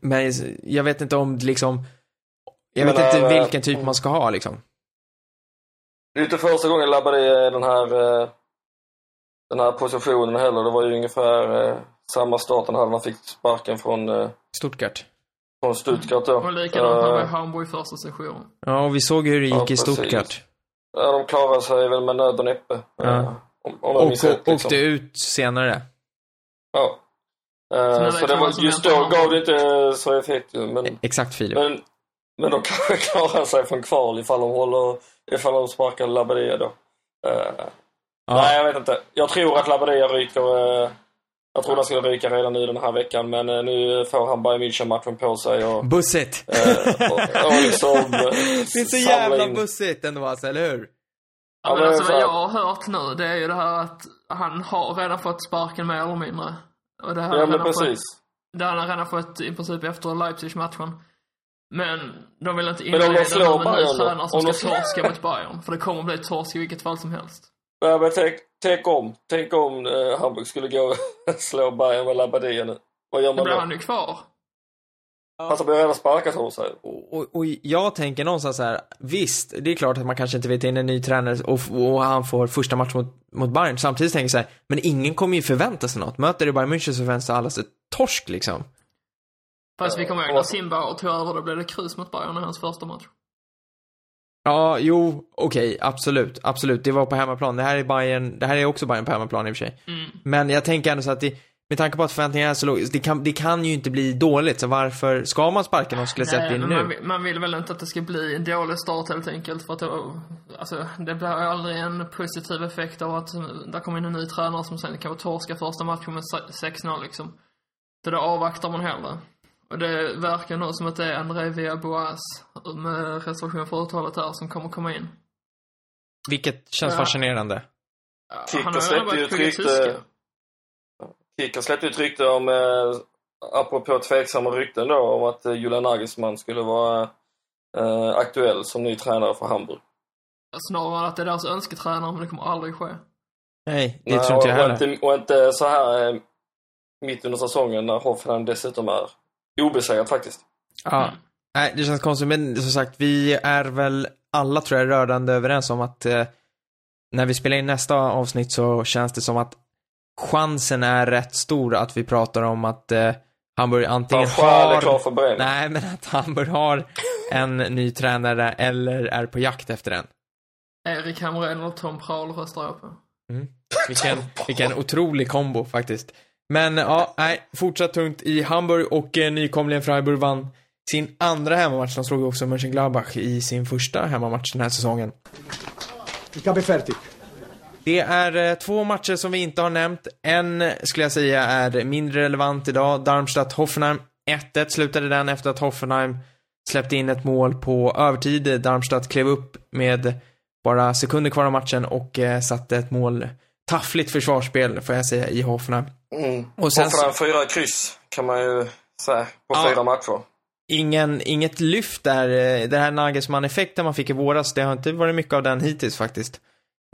Men jag vet inte om liksom, jag vet Men, inte äh, vilken typ man ska ha liksom. Det är inte första gången Labadie är den här, eh, den här positionen heller. Det var ju ungefär eh, samma start han hade när han fick sparken från, eh, Stuttgart. från Stuttgart då. Och likadant det var i Eh, Hamburg första sessionen. Ja, och vi såg hur det gick Ja, i precis. Stuttgart. Ja, de klarade sig väl med nöd och näppe. Ja. eh, Om, om Och rätt, liksom. åkte ut senare. Ja. Eh, Så det var, just då gav det inte så effekt men, Exakt Filip. men, men de kanske klarar sig från kval ifall de håller, ifall de sparkar Labadia då. Eh, Ja. Nej, jag vet inte. Jag tror att Labadia ryker. eh, jag tror han skulle ryka redan nu den här veckan, men eh, nu får han Bayern München-matchen på sig och, Bussigt! eh, och, och liksom eh, det är så jävla in- bussigt ändå alltså, eller hur? Ja, men alltså vad jag har hört nu, det är ju det här att han har redan fått sparken mer eller mindre. Och det har Ja, men precis. Fått, det har han redan fått i princip efter Leipzig-matchen. Men de vill inte inleda med en tränare som ska torska mot Bayern. För det kommer bli torsk i vilket fall som helst. Ja, men tänk, tänk om, tänk om eh, Hamburg skulle gå och slå Bayern med Labadia nu. Vad gör Då man blir då? han ju kvar. Alltså blir redan sparkad tror sig. Och, och, och jag tänker någonstans så här, visst, det är klart att man kanske inte vet in en ny tränare och, och han får första match mot, mot Bayern. Samtidigt tänker jag så här, men ingen kommer ju förvänta sig något. Möter det Bayern München så förväntar sig alla sig torsk liksom. Fast vi kommer ihåg när Simba tog över, då blev det kryss mot Bayern i hans första match. Ja, jo, okej, absolut, absolut. Det var på hemmaplan. Det här är Bayern, det här är också Bayern på hemmaplan i och för sig. Mm. Men jag tänker ändå så att det, med tanke på att förväntningarna är så låga, det kan, det kan ju inte bli dåligt. Så varför ska man sparka någon skulle släppt Nej, in men nu? man, vill- man vill väl inte att det ska bli en dålig start helt enkelt för att då, alltså, det blir aldrig en positiv effekt av att det kommer in en ny tränare som sen kan torska första matchen med se- 6-0 liksom. Så då avvaktar man hellre. Och det verkar nu som att det är André Villaboas med reservation för uttalet här som kommer komma in. Vilket känns Ja. fascinerande. Kicker Han har släppte ju ett rykte. Kicker släppte ju ett rykte om, eh, apropå tveksamma rykten då, om att eh, Julian Nagelsmann skulle vara eh, aktuell som ny tränare för Hamburg. Snarare att det är deras önsketränare, men det kommer aldrig ske. Nej, det Nej, tror inte jag heller. och, inte, och inte så här eh, mitt under säsongen när Hoffenheim dessutom är obesegrad faktiskt. Ja. Mm. Nej, det känns konstigt, men som sagt, vi är väl alla tror jag rörande överens om att eh, när vi spelar in nästa avsnitt så känns det som att chansen är rätt stor att vi pratar om att eh, Hamburg antingen har... för. Nej, men att Hamburg har en ny tränare eller är på jakt efter en. Erik Hamrén och Tom Prahl röstar jag på. Vilken, vilken otrolig kombo faktiskt. Men ja, nej, fortsatt tungt i Hamburg och eh, nykomlingen Freiburg vann sin andra hemmamatch. De slog också Mönchengladbach i sin första hemmamatch den här säsongen. Det är eh, två matcher som vi inte har nämnt. En skulle jag säga är mindre relevant idag. Darmstadt-Hoffenheim 1-1 slutade den efter att Hoffenheim släppte in ett mål på övertid. Darmstadt klev upp med bara sekunder kvar av matchen och eh, satte ett mål. Taffligt försvarsspel får jag säga i Hoffenheim. Mm. Och sen Hoffenheim fyra kryss kan man ju säga på Ja. fyra matcher. ingen, inget lyft där. eh, Det här Nagelsmann-effekten man fick i våras, det har inte varit mycket av den hittills faktiskt.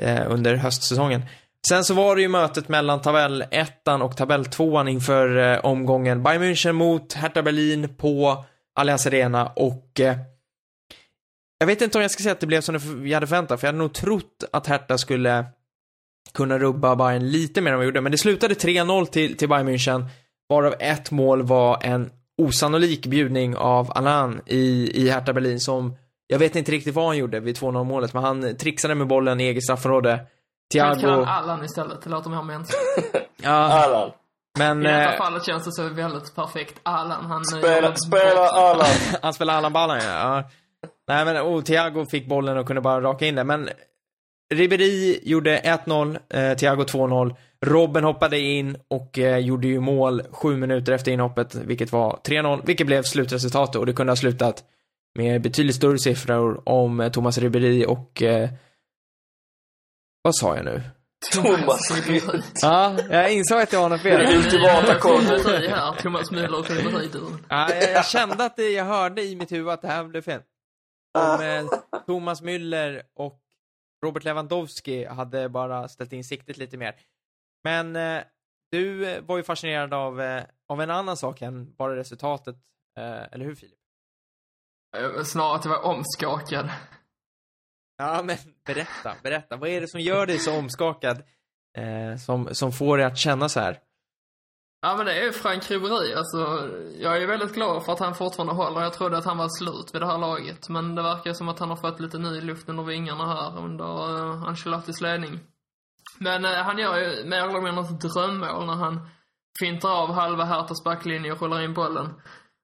Eh, under höstsäsongen. Sen så var det ju mötet mellan tabellettan och tabelltvåan inför eh, omgången. Bayern München mot Hertha Berlin på Allianz Arena och eh, jag vet inte om jag ska säga att det blev som vi hade förväntat, för jag hade nog trott att Hertha skulle kunna rubba Bayern lite mer än vad de gjorde, men det slutade 3-0 till, till Bayern München, varav ett mål var en osannolik bjudning av Alain i, i Hertha Berlin som, jag vet inte riktigt vad han gjorde vid 2-0 målet, men han trixade med bollen i eget straffområde. Jag Thiago, han Allan istället, det låter mer mänskligt. ja, Allan. men I detta eh, fallet känns det så väldigt perfekt. Allan, han... Spela, spela Allan. han spelar Allan Ballan ja. ja. Nej men, och Thiago fick bollen och kunde bara raka in den, men Ribéry gjorde 1-0, eh, Thiago 2-0. Robben hoppade in och eh, gjorde ju mål sju minuter efter inhoppet, vilket var 3-0, vilket blev slutresultatet och det kunde ha slutat med betydligt större siffror om eh, Thomas Ribéry och eh, vad sa jag nu? Thomas Ribéry. Ja, jag insåg att jag var något fel. Det är ultimata här, Thomas Müller och Ribéry du. Ja, jag, jag kände att det, jag hörde i mitt huvud att det här blev fel. Om eh, Thomas Müller och Robert Lewandowski hade bara ställt in siktet lite mer. Men eh, du eh, var ju fascinerad av, eh, av en annan sak än bara resultatet, eh, eller hur Filip? Eh, Snarare att jag var omskakad. Ja, men berätta, berätta. Vad är det som gör dig så omskakad? Eh, som, som får dig att känna så här? Ja men det är ju Frank Ribéry. Alltså, jag är väldigt glad för att han fortfarande håller. Jag trodde att han var slut vid det här laget. Men det verkar som att han har fått lite ny luft under vingarna här under uh, Ancelottis ledning. Men uh, han gör ju mer eller mindre ett drömmål när han fintar av halva Herthas backlinje och rullar in bollen.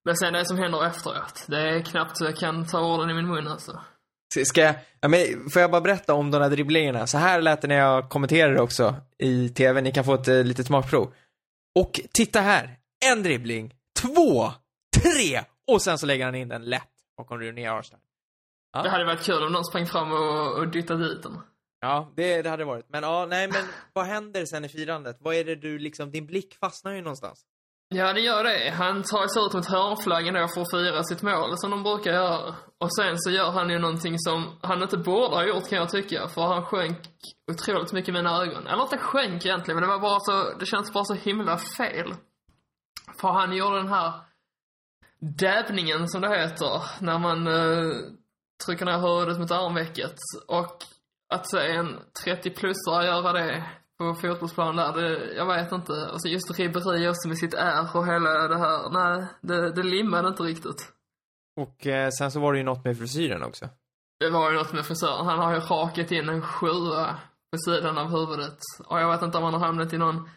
Men sen det som händer efteråt, det är knappt så jag kan ta orden i min mun alltså. Ska jag, ja, men får jag bara berätta om de här dribblingarna? Så här lät det när jag kommenterade också i tv. Ni kan få ett eh, litet smakprov. Och titta här. En dribbling, två, tre och sen så lägger han in den lätt bakom Rooney Arsenal. Ja. Det hade varit kul om någon sprang fram och, och dyttade dit den. Ja, det, det hade varit. Men ja, nej men vad händer sen i firandet? Vad är det du liksom, din blick fastnar ju någonstans. Ja, det gör det. Han tar sig ut mot hörnflaggen då för att fira sitt mål, som de brukar göra. Och sen så gör han ju någonting som han inte borde ha gjort kan jag tycka, för han sjönk otroligt mycket i mina ögon. Eller inte sjönk egentligen, men det var bara så, det känns bara så himla fel. För han gjorde den här dävningen som det heter, när man eh, trycker ner huvudet mot armvecket. Och att se en 30-plussare göra det på fotbollsplan där, det, jag vet inte. Alltså just Ribéry också med sitt R och hela det här, nej, det, det limmade inte riktigt. Och eh, sen så var det ju något med frisyren också. Det var ju något med frisören, han har ju rakat in en sjua på sidan av huvudet. Och jag vet inte om han har hamnat i någon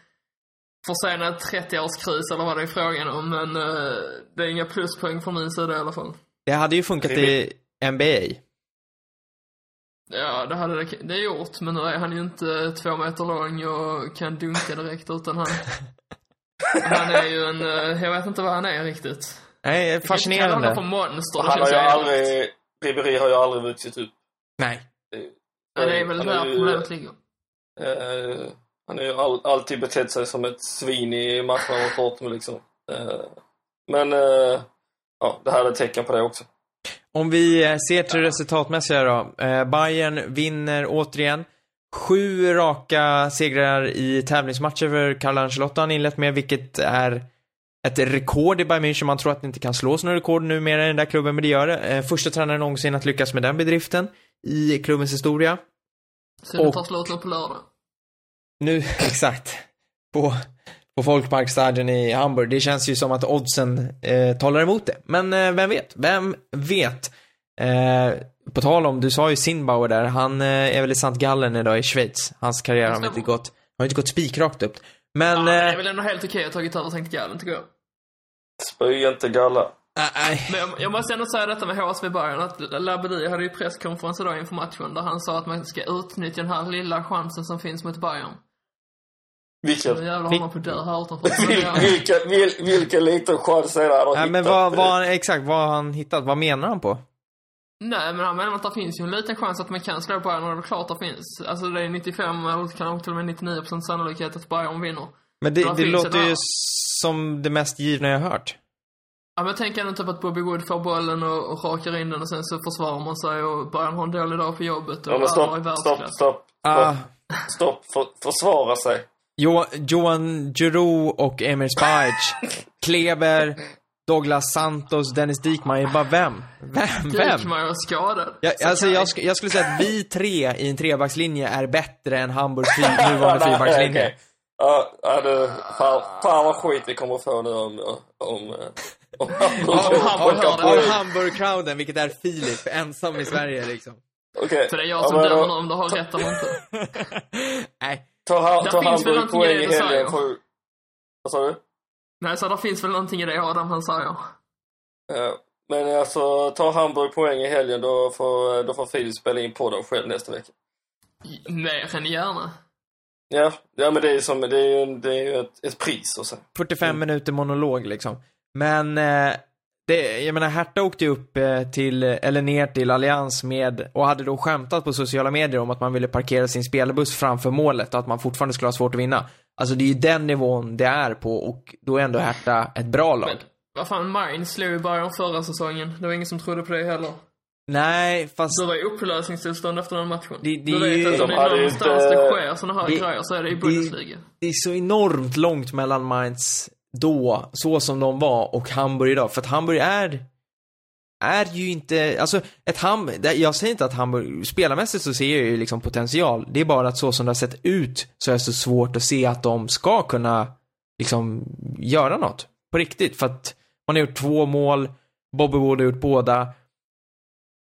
försenad 30-årskris eller vad det är frågan om, men eh, det är inga pluspoäng från min sida i alla fall. Det hade ju funkat i NBA. Ja, det hade det, det gjort, men nu är han ju inte två meter lång och kan dunka direkt, utan han... han är ju en, eh, jag vet inte vad han är riktigt. Nej, Kan han fascinerande. på monster, det Han har ju aldrig, Ribéry har ju aldrig vuxit upp. Nej. Ja, det är väl där ju- problemet ligger. Eh, han har ju all, alltid betett sig som ett svin i matcherna mot Dortmund liksom. Eh, men, eh, ja, det här är ett tecken på det också. Om vi eh, ser till det resultatmässiga då. Eh, Bayern vinner återigen. Sju raka segrar i tävlingsmatcher för Carlo Ancelotti han inlett med, vilket är ett rekord i Bayern München. Man tror att det inte kan slås några rekord numera i den där klubben, men det gör det. Eh, första tränaren någonsin att lyckas med den bedriften i klubbens historia. Synd att Och- ta slut nu på lördag. Nu, exakt. På, på Folkparkstadion i Hamburg. Det känns ju som att oddsen eh, talar emot det. Men eh, vem vet? Vem vet? Eh, på tal om, du sa ju Sinbauer där, han eh, är väl i St. Gallen idag i Schweiz. Hans karriär har inte gått, har inte gått spikrakt upp. Men, Ja, det är eh, väl ändå helt okej att ha tagit över Sankt Gallen, tycker jag. Spy inte galla. nej. Men jag, jag måste ändå säga detta med HSV Bayern, att Labedi hade ju presskonferens idag inför matchen där han sa att man ska utnyttja den här lilla chansen som finns mot Bayern. Nu Vilken, jävlar har Vil- man på här utanför. Ja, vilken, vil, vilken liten chans är det han har Nej, men vad, vad, exakt, vad har han hittat? Vad menar han på? Nej, men han menar att det finns ju en liten chans att man kan slå Bayern och det är klart det finns. Alltså det är 95 eller kanske till och med 99% sannolikhet att Bayern vinner. Men det, det finns låter det ju där? som det mest givna jag har hört. Ja men tänk ändå typ att Bobby Wood får bollen och, och rakar in den och sen så försvarar man sig och Bayern har en dålig dag på jobbet och Ja, men alla är stopp, stopp, världsklass. stopp. Ah, Stopp, för, försvara sig. Jo, Johan Giroud och Emir Spajic. Kleber, Douglas Santos, Dennis Diekman. Jag bara, vem? Vem? Vem? Diekman är skadad. Jag, Så alltså, jag, sk- jag skulle säga att vi tre i en trebackslinje är bättre än Hamburgs fy, nuvarande fyrbackslinje. okej. Ja, ja, du, fan, fan vad skit vi kommer få nu om... om, om Hamburg Om Hamburg Hamburg-crowden, vilket är Filip, ensam i Sverige liksom. Okej. Så det är jag Ja, som då- dömer om du har rätt eller inte. Nej. Ta, ha, Där ta Hamburg poäng i helgen för... Vad sa du? Nej, så det finns väl någonting i det Adam han säger. Ja, Men alltså, ta Hamburg poäng i helgen då får, då får Filip spela in podden själv nästa vecka. Mer än gärna. Ja, ja men det är ju som, det är ju, en- det är ju ett, ett pris och så. 45 minuter monolog liksom. Men, eh, det, jag menar, Hertha åkte ju upp eh, till, eller ner till Allians med, och hade då skämtat på sociala medier om att man ville parkera sin spelbuss framför målet och att man fortfarande skulle ha svårt att vinna. Alltså det är ju den nivån det är på och då är ändå Hertha ett bra lag. Men vad fan, Mainz slog ju Bayern förra säsongen. Det var ingen som trodde på det heller. Nej, fast Du var i upplösningstillstånd efter den matchen. Det- det du vet är ju- att om De det är ju någonstans inte- det sker såna här det- grejer så är det i det- Bundesliga. det är så enormt långt mellan Mainz då, så som de var, och Hamburg idag. För att Hamburg är, är ju inte, alltså ett Hamburg, jag säger inte att Hamburg, spelarmässigt så ser jag ju liksom potential. Det är bara att så som det har sett ut så är det så svårt att se att de ska kunna liksom göra något. På riktigt. För att man har gjort två mål, Bobby Wood har gjort båda.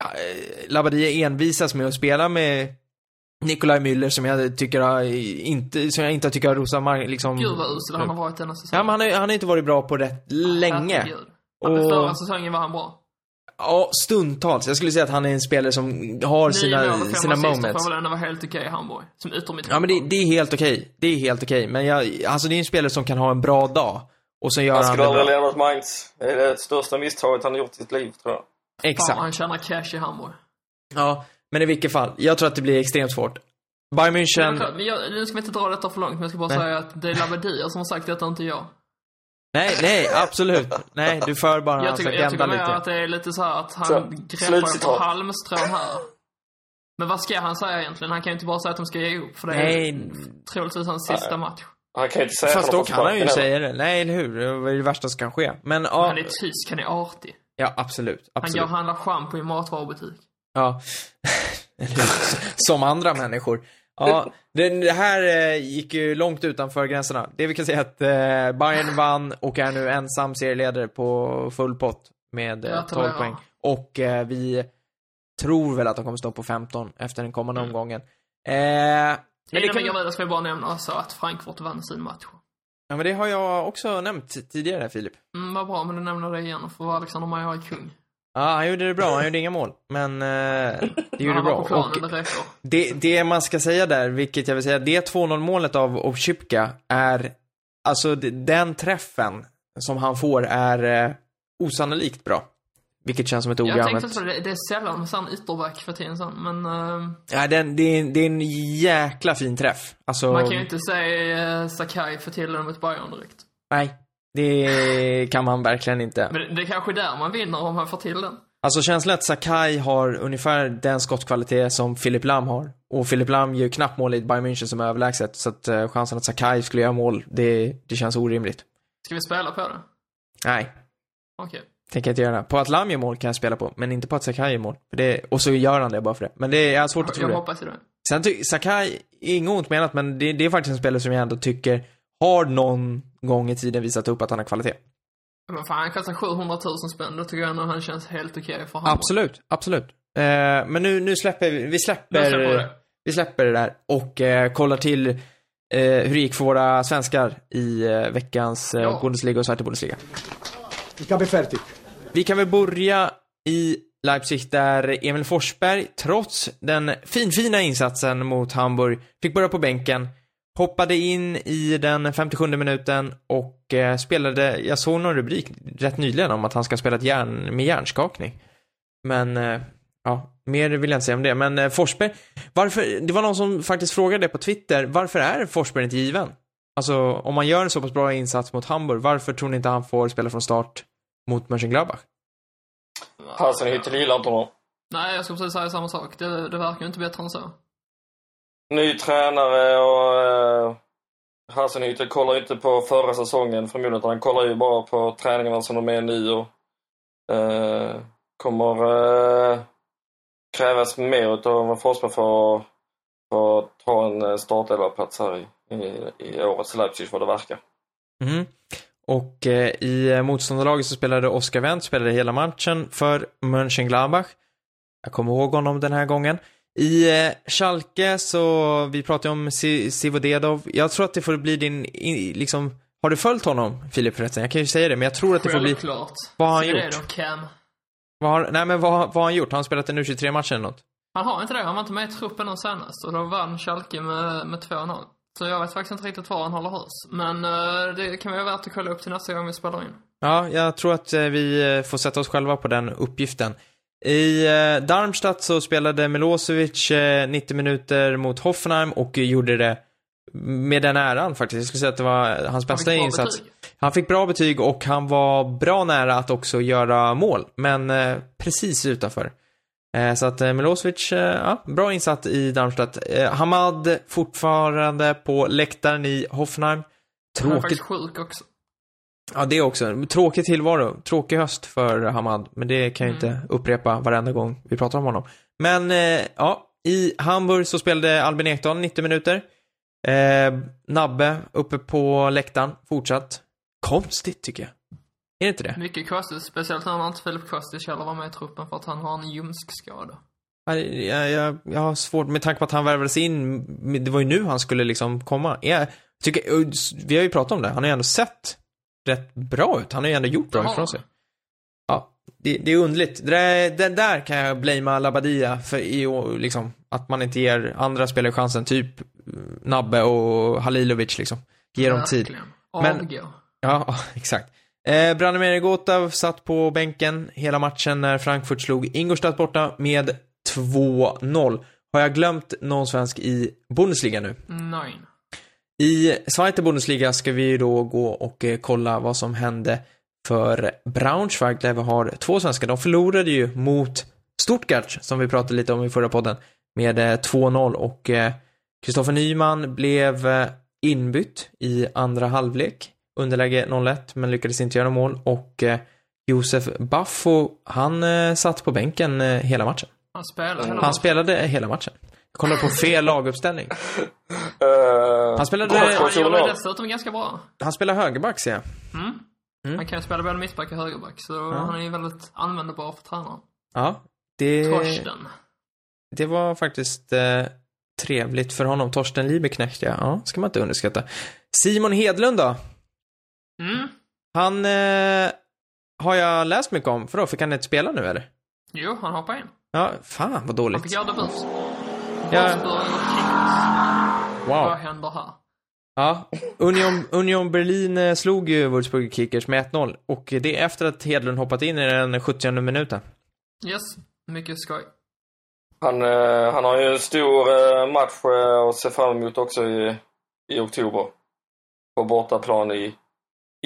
Eh, Labadia envisas med att spela med Nikolaj Müller som jag tycker har inte, som jag inte tycker har rosat mark, liksom. Gud vad usel han har varit denna säsong. Ja, men han har, han har inte varit bra på rätt länge. Herregud. Och- Förra säsongen var han bra. Ja, stundtals. Jag skulle säga att han är en spelare som har Nio sina, mål och fem sina moments. får väl ändå vara helt okej i Hamburg. Som yttermitt. Ja, men det, det är helt okej. Det är helt okej. Men jag, alltså det är en spelare som kan ha en bra dag. Och så gör Han han, skulle det aldrig bra. lämnat Mainz. Det är det största misstaget han har gjort i sitt liv, tror jag. Fan Exakt. vad han tjänar cash i Hamburg. Ja, men i vilket fall. Jag tror att det blir extremt svårt. Bayern Men München. men jag, nu ska vi inte dra detta för långt, men jag ska bara Nej. säga att det är Labadia som har sagt detta, inte jag. Nej, nej, absolut. Nej, du för bara Jag hans tycker, jag agenda tycker mer att det är lite så här att Så, han greppar på halmstrån här. Men vad ska han säga egentligen? Han kan ju inte bara säga att de ska ge upp, för det är Nej. troligtvis hans sista Nej. match. Han kan ju inte säga Fast då kan han ju säga det. Nej, eller hur? Det är det värsta som kan ske. Men ja, Han är tysk, han är artig. ja absolut. Han absolut. går och handlar schampo i en matvarubutik. Ja. Eller? Som andra människor. Ja, det, här eh, gick ju långt utanför gränserna. Det vi kan säga är att eh, Bayern vann och är nu ensam serieledare på full pott med eh, 12 Gratulerar. poäng. Och eh, vi tror väl att de kommer stå på 15 efter den kommande Mm. omgången. Eh, men det, Innan vi kan, vidare ska vi bara nämna också att Frankfurt vann sin match. ja, men det har jag också nämnt tidigare, Filip. Mm, vad bra, men du nämner det igen, för Alexander Meyer är kung. Ja, han gjorde det bra. Han gjorde inga mål. Men eh, det gjorde han bra. var på planen, Och det. Det, det man ska säga där, vilket jag vill säga, det 2-0 målet av Ovchipka är, alltså den träffen som han får är eh, osannolikt bra. Vilket känns som ett ord jag tänkte så, det, det är sällan sån ytterback för tiden sån, men uh, Ja, den, det, är, det är en jäkla fin träff. Alltså, man kan ju inte säga uh, Sakai för till mot Bayern direkt. nej. Det kan man verkligen inte. Men det är kanske där man vinner om man får till den. Alltså känslan att Sakai har ungefär den skottkvalitet som Philip Lam har. Och Philip Lam gör knappt mål i Bayern München som är överlägset. Så att eh, chansen att Sakai skulle göra mål, det, det känns orimligt. Ska vi spela på det? Nej, Okej. tänker jag inte göra. På att Lam gör mål kan jag spela på, men inte på att Sakai gör mål. För det, och så gör han det bara för det. Men det är jag svårt att tro Jag det. hoppas i det. Sen Sakai, inget ont menat, men det, det är faktiskt en spelare som jag ändå tycker har någon gång i tiden visat upp att han har kvalitet. Men fan, han kostar 700 000 spänn. Då tycker jag ändå han känns helt okej för Hamburg. Absolut, absolut. Eh, men nu, nu släpper vi, vi släpper, släpper vi det. vi släpper det där och eh, kollar till eh, hur det gick för våra svenskar i eh, veckans eh, Ja. Bundesliga och Svarte Bundesliga. Il capo è fertig. Vi kan väl börja i Leipzig där Emil Forsberg, trots den finfina insatsen mot Hamburg, fick börja på bänken, hoppade in i den 57 minuten och eh, spelade, jag såg någon rubrik rätt nyligen om att han ska spela ett järn, med hjärnskakning. Men, eh, ja, mer vill jag inte säga om det. Men eh, Forsberg, varför, det var någon som faktiskt frågade det på Twitter, varför är Forsberg inte given? Alltså, om man gör en så pass bra insats mot Hamburg, varför tror ni inte han får spela från start mot Mönchengladbach? Hasselhüttel gillar inte honom. Nej, jag ska precis säga samma sak. Det, det verkar ju inte bättre än så. Ny tränare och eh, Hasselhüttel kollar inte på förra säsongen förmodligen. utan Han kollar ju bara på träningarna som de är nu och eh, kommer eh, krävas mer utav Forsberg för, för att ta en eh, startelvaplats här i, i, i årets Leipzig vad det verkar. Mm. Och eh, i motståndarlaget så spelade Oskar Wendt, spelade hela matchen för Mönchengladbach. Jag kommer ihåg honom den här gången. I eh, Schalke så, vi pratade om Si- Sivodedov. Jag tror att det får bli din, liksom, har du följt honom, Filip förresten? Jag kan ju säga det, men jag tror att det får bli, Självklart. vad har han gjort? då Cam. Vad har, nej men vad, vad har han gjort? Har han spelat en U23-match eller något? Han har inte det. Han var inte med i truppen nu senast. Och då vann Schalke med, med 2-0. Så jag vet faktiskt inte riktigt var han håller hus. Men eh, det kan vara värt att kolla upp till nästa gång vi spelar in. Ja, jag tror att eh, vi eh, får sätta oss själva på den uppgiften. I eh, Darmstadt så spelade Milosevic eh, 90 minuter mot Hoffenheim och gjorde det med den äran faktiskt. Jag skulle säga att det var hans Han bästa bra insats. betyg. Han fick bra betyg och han var bra nära att också göra mål, men eh, precis utanför. Eh, så att eh, Milosevic, eh, ja, bra insatt i Darmstadt. Eh, Hamad fortfarande på läktaren i Hoffenheim. Han är Tråkigt, faktiskt sjuk också. Ja det också. Tråkig tillvaro. Tråkig höst för Hamad. Men det kan jag Mm. inte upprepa varenda gång vi pratar om honom. Men, eh, ja, i Hamburg så spelade Albin Ekdal 90 minuter. Eh, Nabbe uppe på läktaren, fortsatt. Konstigt tycker jag. Är det inte det? Mycket konstigt, speciellt när inte Filip Kostic heller var med i truppen för att han har en ljumskskada. Ja, Jag, jag, jag har svårt, med tanke på att han värvades in, det var ju nu han skulle liksom komma. Jag tycker, vi har ju pratat om det, han har ju ändå sett rätt bra ut. Han har ju ändå gjort bra ifrån sig. Ja, det, det är underligt. Det där, det där kan jag blamea Labadia för, i, liksom, att man inte ger andra spelare chansen, typ Nabbe och Halilovic liksom. Ger dem tid. Men-. Ja, exakt. Eh, Branimir Gotov satt på bänken hela matchen när Frankfurt slog Ingolstadt borta med 2-0. Har jag glömt någon svensk i Bundesliga nu? Nej. I Zweite Bundesliga ska vi då gå och eh, kolla vad som hände för Braunschweig där vi har två svenskar. De förlorade ju mot Stuttgart som vi pratade lite om i förra podden med eh, 2-0 och eh, Kristoffer Nyman blev eh, inbytt i andra halvlek. Underläge 0-1 men lyckades inte göra mål och eh, Josef Baffo han eh, satt på bänken eh, hela matchen. Han spelar hela Han spelade hela matchen. Jag kollade på fel laguppställning. Uh, Han spelade- Han av- dessutom ganska bra. Han spelar högerback ser jag. Mm. Mm. Han kan ju spela både mittback och högerback, så han är ju väldigt användbar för tränaren. Ja, det... Torsten. Det var faktiskt eh, trevligt för honom. Torsten Liebeknecht, ja. ja. ska man inte underskatta. Simon Hedlund då? Mm. Han eh, har jag läst mycket om. För då fick han inte spela nu eller? Jo, han hoppar in. Ja, fan vad Han dåligt. fick göra debut. Ja. Kickers. Vad Wow. händer här? Ja, Union, Union Berlin eh, slog ju Wolfsburg Kickers med 1-0. Och det är efter att Hedlund hoppat in i den 70 minuten. Yes, mycket skoj. Han, eh, han har ju en stor eh, match att se fram emot också i, i oktober. På bortaplan i,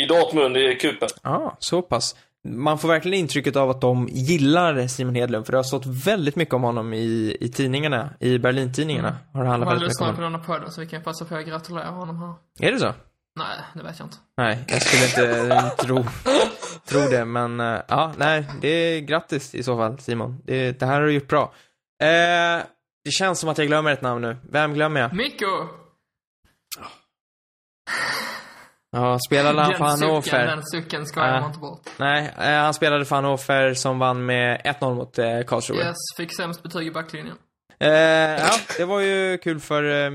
i Dortmund i cupen. Ja, så pass. Man får verkligen intrycket av att de gillar Simon Hedlund, för det har stått väldigt mycket om honom i, i tidningarna, i Berlin-tidningarna. Mm. Har det handlat Han väldigt mycket om lyssnar på honom. denna podden så vi kan passa på att gratulera honom här. Är det så? Nej, det vet jag inte. Nej, jag skulle inte tro, tro det, men eh, ja, nej, det är grattis i så fall, Simon. Det, det här har du gjort bra. Eh, det känns som att jag glömmer ett namn nu. Vem glömmer jag? Mikko! Ja, spelade han sucken, Hannover? den sucken Äh. man inte bort. Nej, eh, han spelade för Hannover som vann med 1-0 mot eh, Karlsruhe. Yes, fick sämst betyg i backlinjen. Eh, ja, det var ju kul för eh,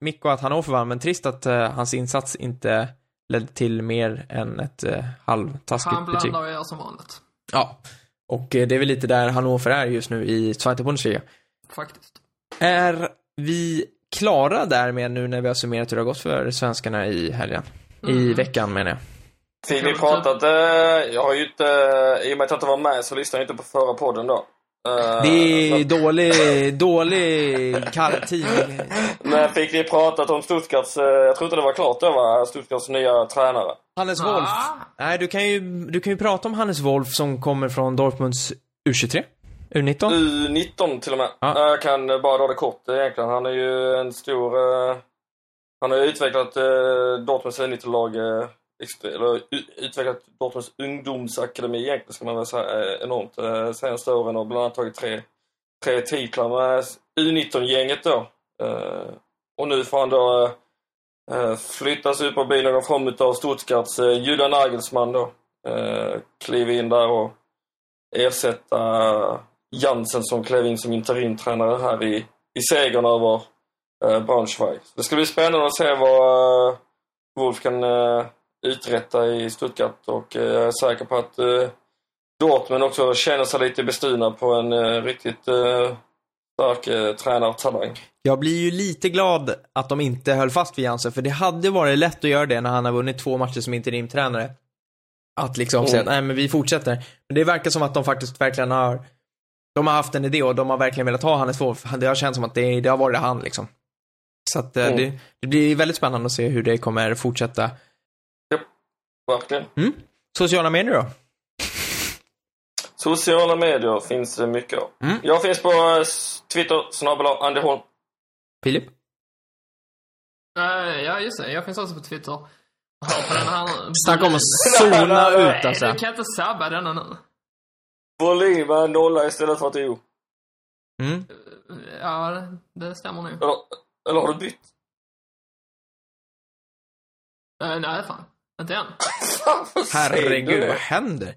Mikko att Hannover vann, men trist att eh, hans insats inte ledde till mer än ett eh, halvtaskigt Han betyg. blandar och gör som vanligt. Ja. Och eh, det är väl lite där Hannover är just nu i Zweite Bundesliga. Faktiskt. Är vi klara därmed nu när vi har summerat hur det har gått för svenskarna i helgen? I Mm. veckan menar jag. Ja, pratat, eh, jag har ju inte, i och med att jag inte var med så lyssnade jag inte på förra podden då. Eh, Det är så- dålig, dålig kalltid. Men fick ni pratat om Stuttgarts, eh, jag tror inte det var klart då va, Stuttgarts nya tränare? Hannes Ah. Wolf. Nej, du kan, ju, du kan ju prata om Hannes Wolf som kommer från Dortmunds U23. U19. U19 till och med. Ja. Jag kan bara dra det kort egentligen. Han är ju en stor... Han har ju utvecklat eh, Dortmunds U19-lag, eh, eller utvecklat Dortmunds ungdomsakademi egentligen ska man väl säga eh, enormt eh, senaste åren och bland annat tagit tre, tre titlar med U19-gänget då. Eh, och nu får han då eh, eh flyttas upp och bli någon form av Stuttgarts eh, Julian Nagelsmann då. Eh, kliva in där och ersätta Jansen som klev in som interimtränare här i, i segern över Braunschweig. Så det ska bli spännande att se vad eh, Wolf kan eh, uträtta i Stuttgart och eh, jag är säker på att eh, Dortmund också känner sig lite bestulna på en eh, riktigt eh, stark eh, tränartalang. Jag blir ju lite glad att de inte höll fast vid Jansen, för det hade varit lätt att göra det när han har vunnit två matcher som interimtränare. Att liksom Mm. säga nej men vi fortsätter. Men det verkar som att de faktiskt verkligen har de har haft en idé och de har verkligen velat ha Hannes Wolf. Det har känts som att det, det har varit han liksom. Så att eh, Mm. det, det blir väldigt spännande att se hur det kommer Verkligen. Sociala medier då? Sociala medier finns det mycket av. Mm. Jag finns på eh, Twitter, snabel Andy Holm. Filip? Eh, ja, just det. Jag finns också på Twitter. Snacka om att zona ut alltså. du kan inte sabba denna nu. Volym är en nolla istället för ett O. Mm. Ja, det, det stämmer nog. Eller, har du bytt? Eh, nej, fan. Inte än. Herregud, vad händer?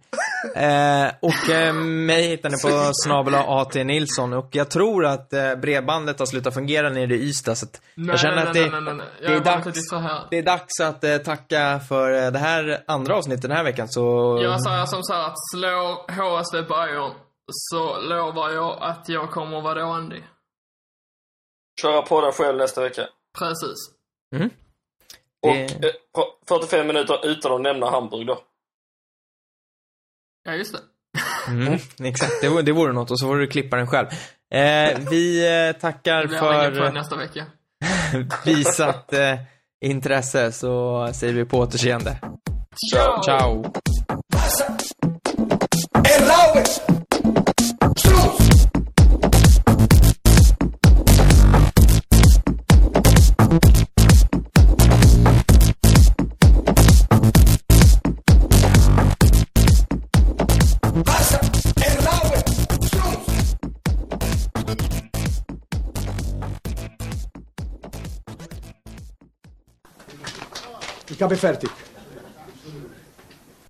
Eh, och eh, mig hittar ni på snabel AT Nilsson och jag tror att eh, bredbandet har slutat fungera nere i Ystad så att Nej, jag känner nej, att det, nej, nej, nej. det är dags. det är dags att eh, tacka för eh, det här andra avsnittet den här veckan så... Jag säger som så här att slå HSV Bayern så lovar jag att jag kommer vara dålig. Köra på den själv nästa vecka. Precis. Mm. Och Det- eh, på 45 minuter utan att nämna Hamburg då. Ja, just det. Mm, exakt, det, vore- det vore något och så får du klippa den själv. Eh, vi eh, tackar Det för nästa vecka. visat eh, intresse så säger vi på återseende. Ciao. Ciao! Erlaube! Cape Fertic.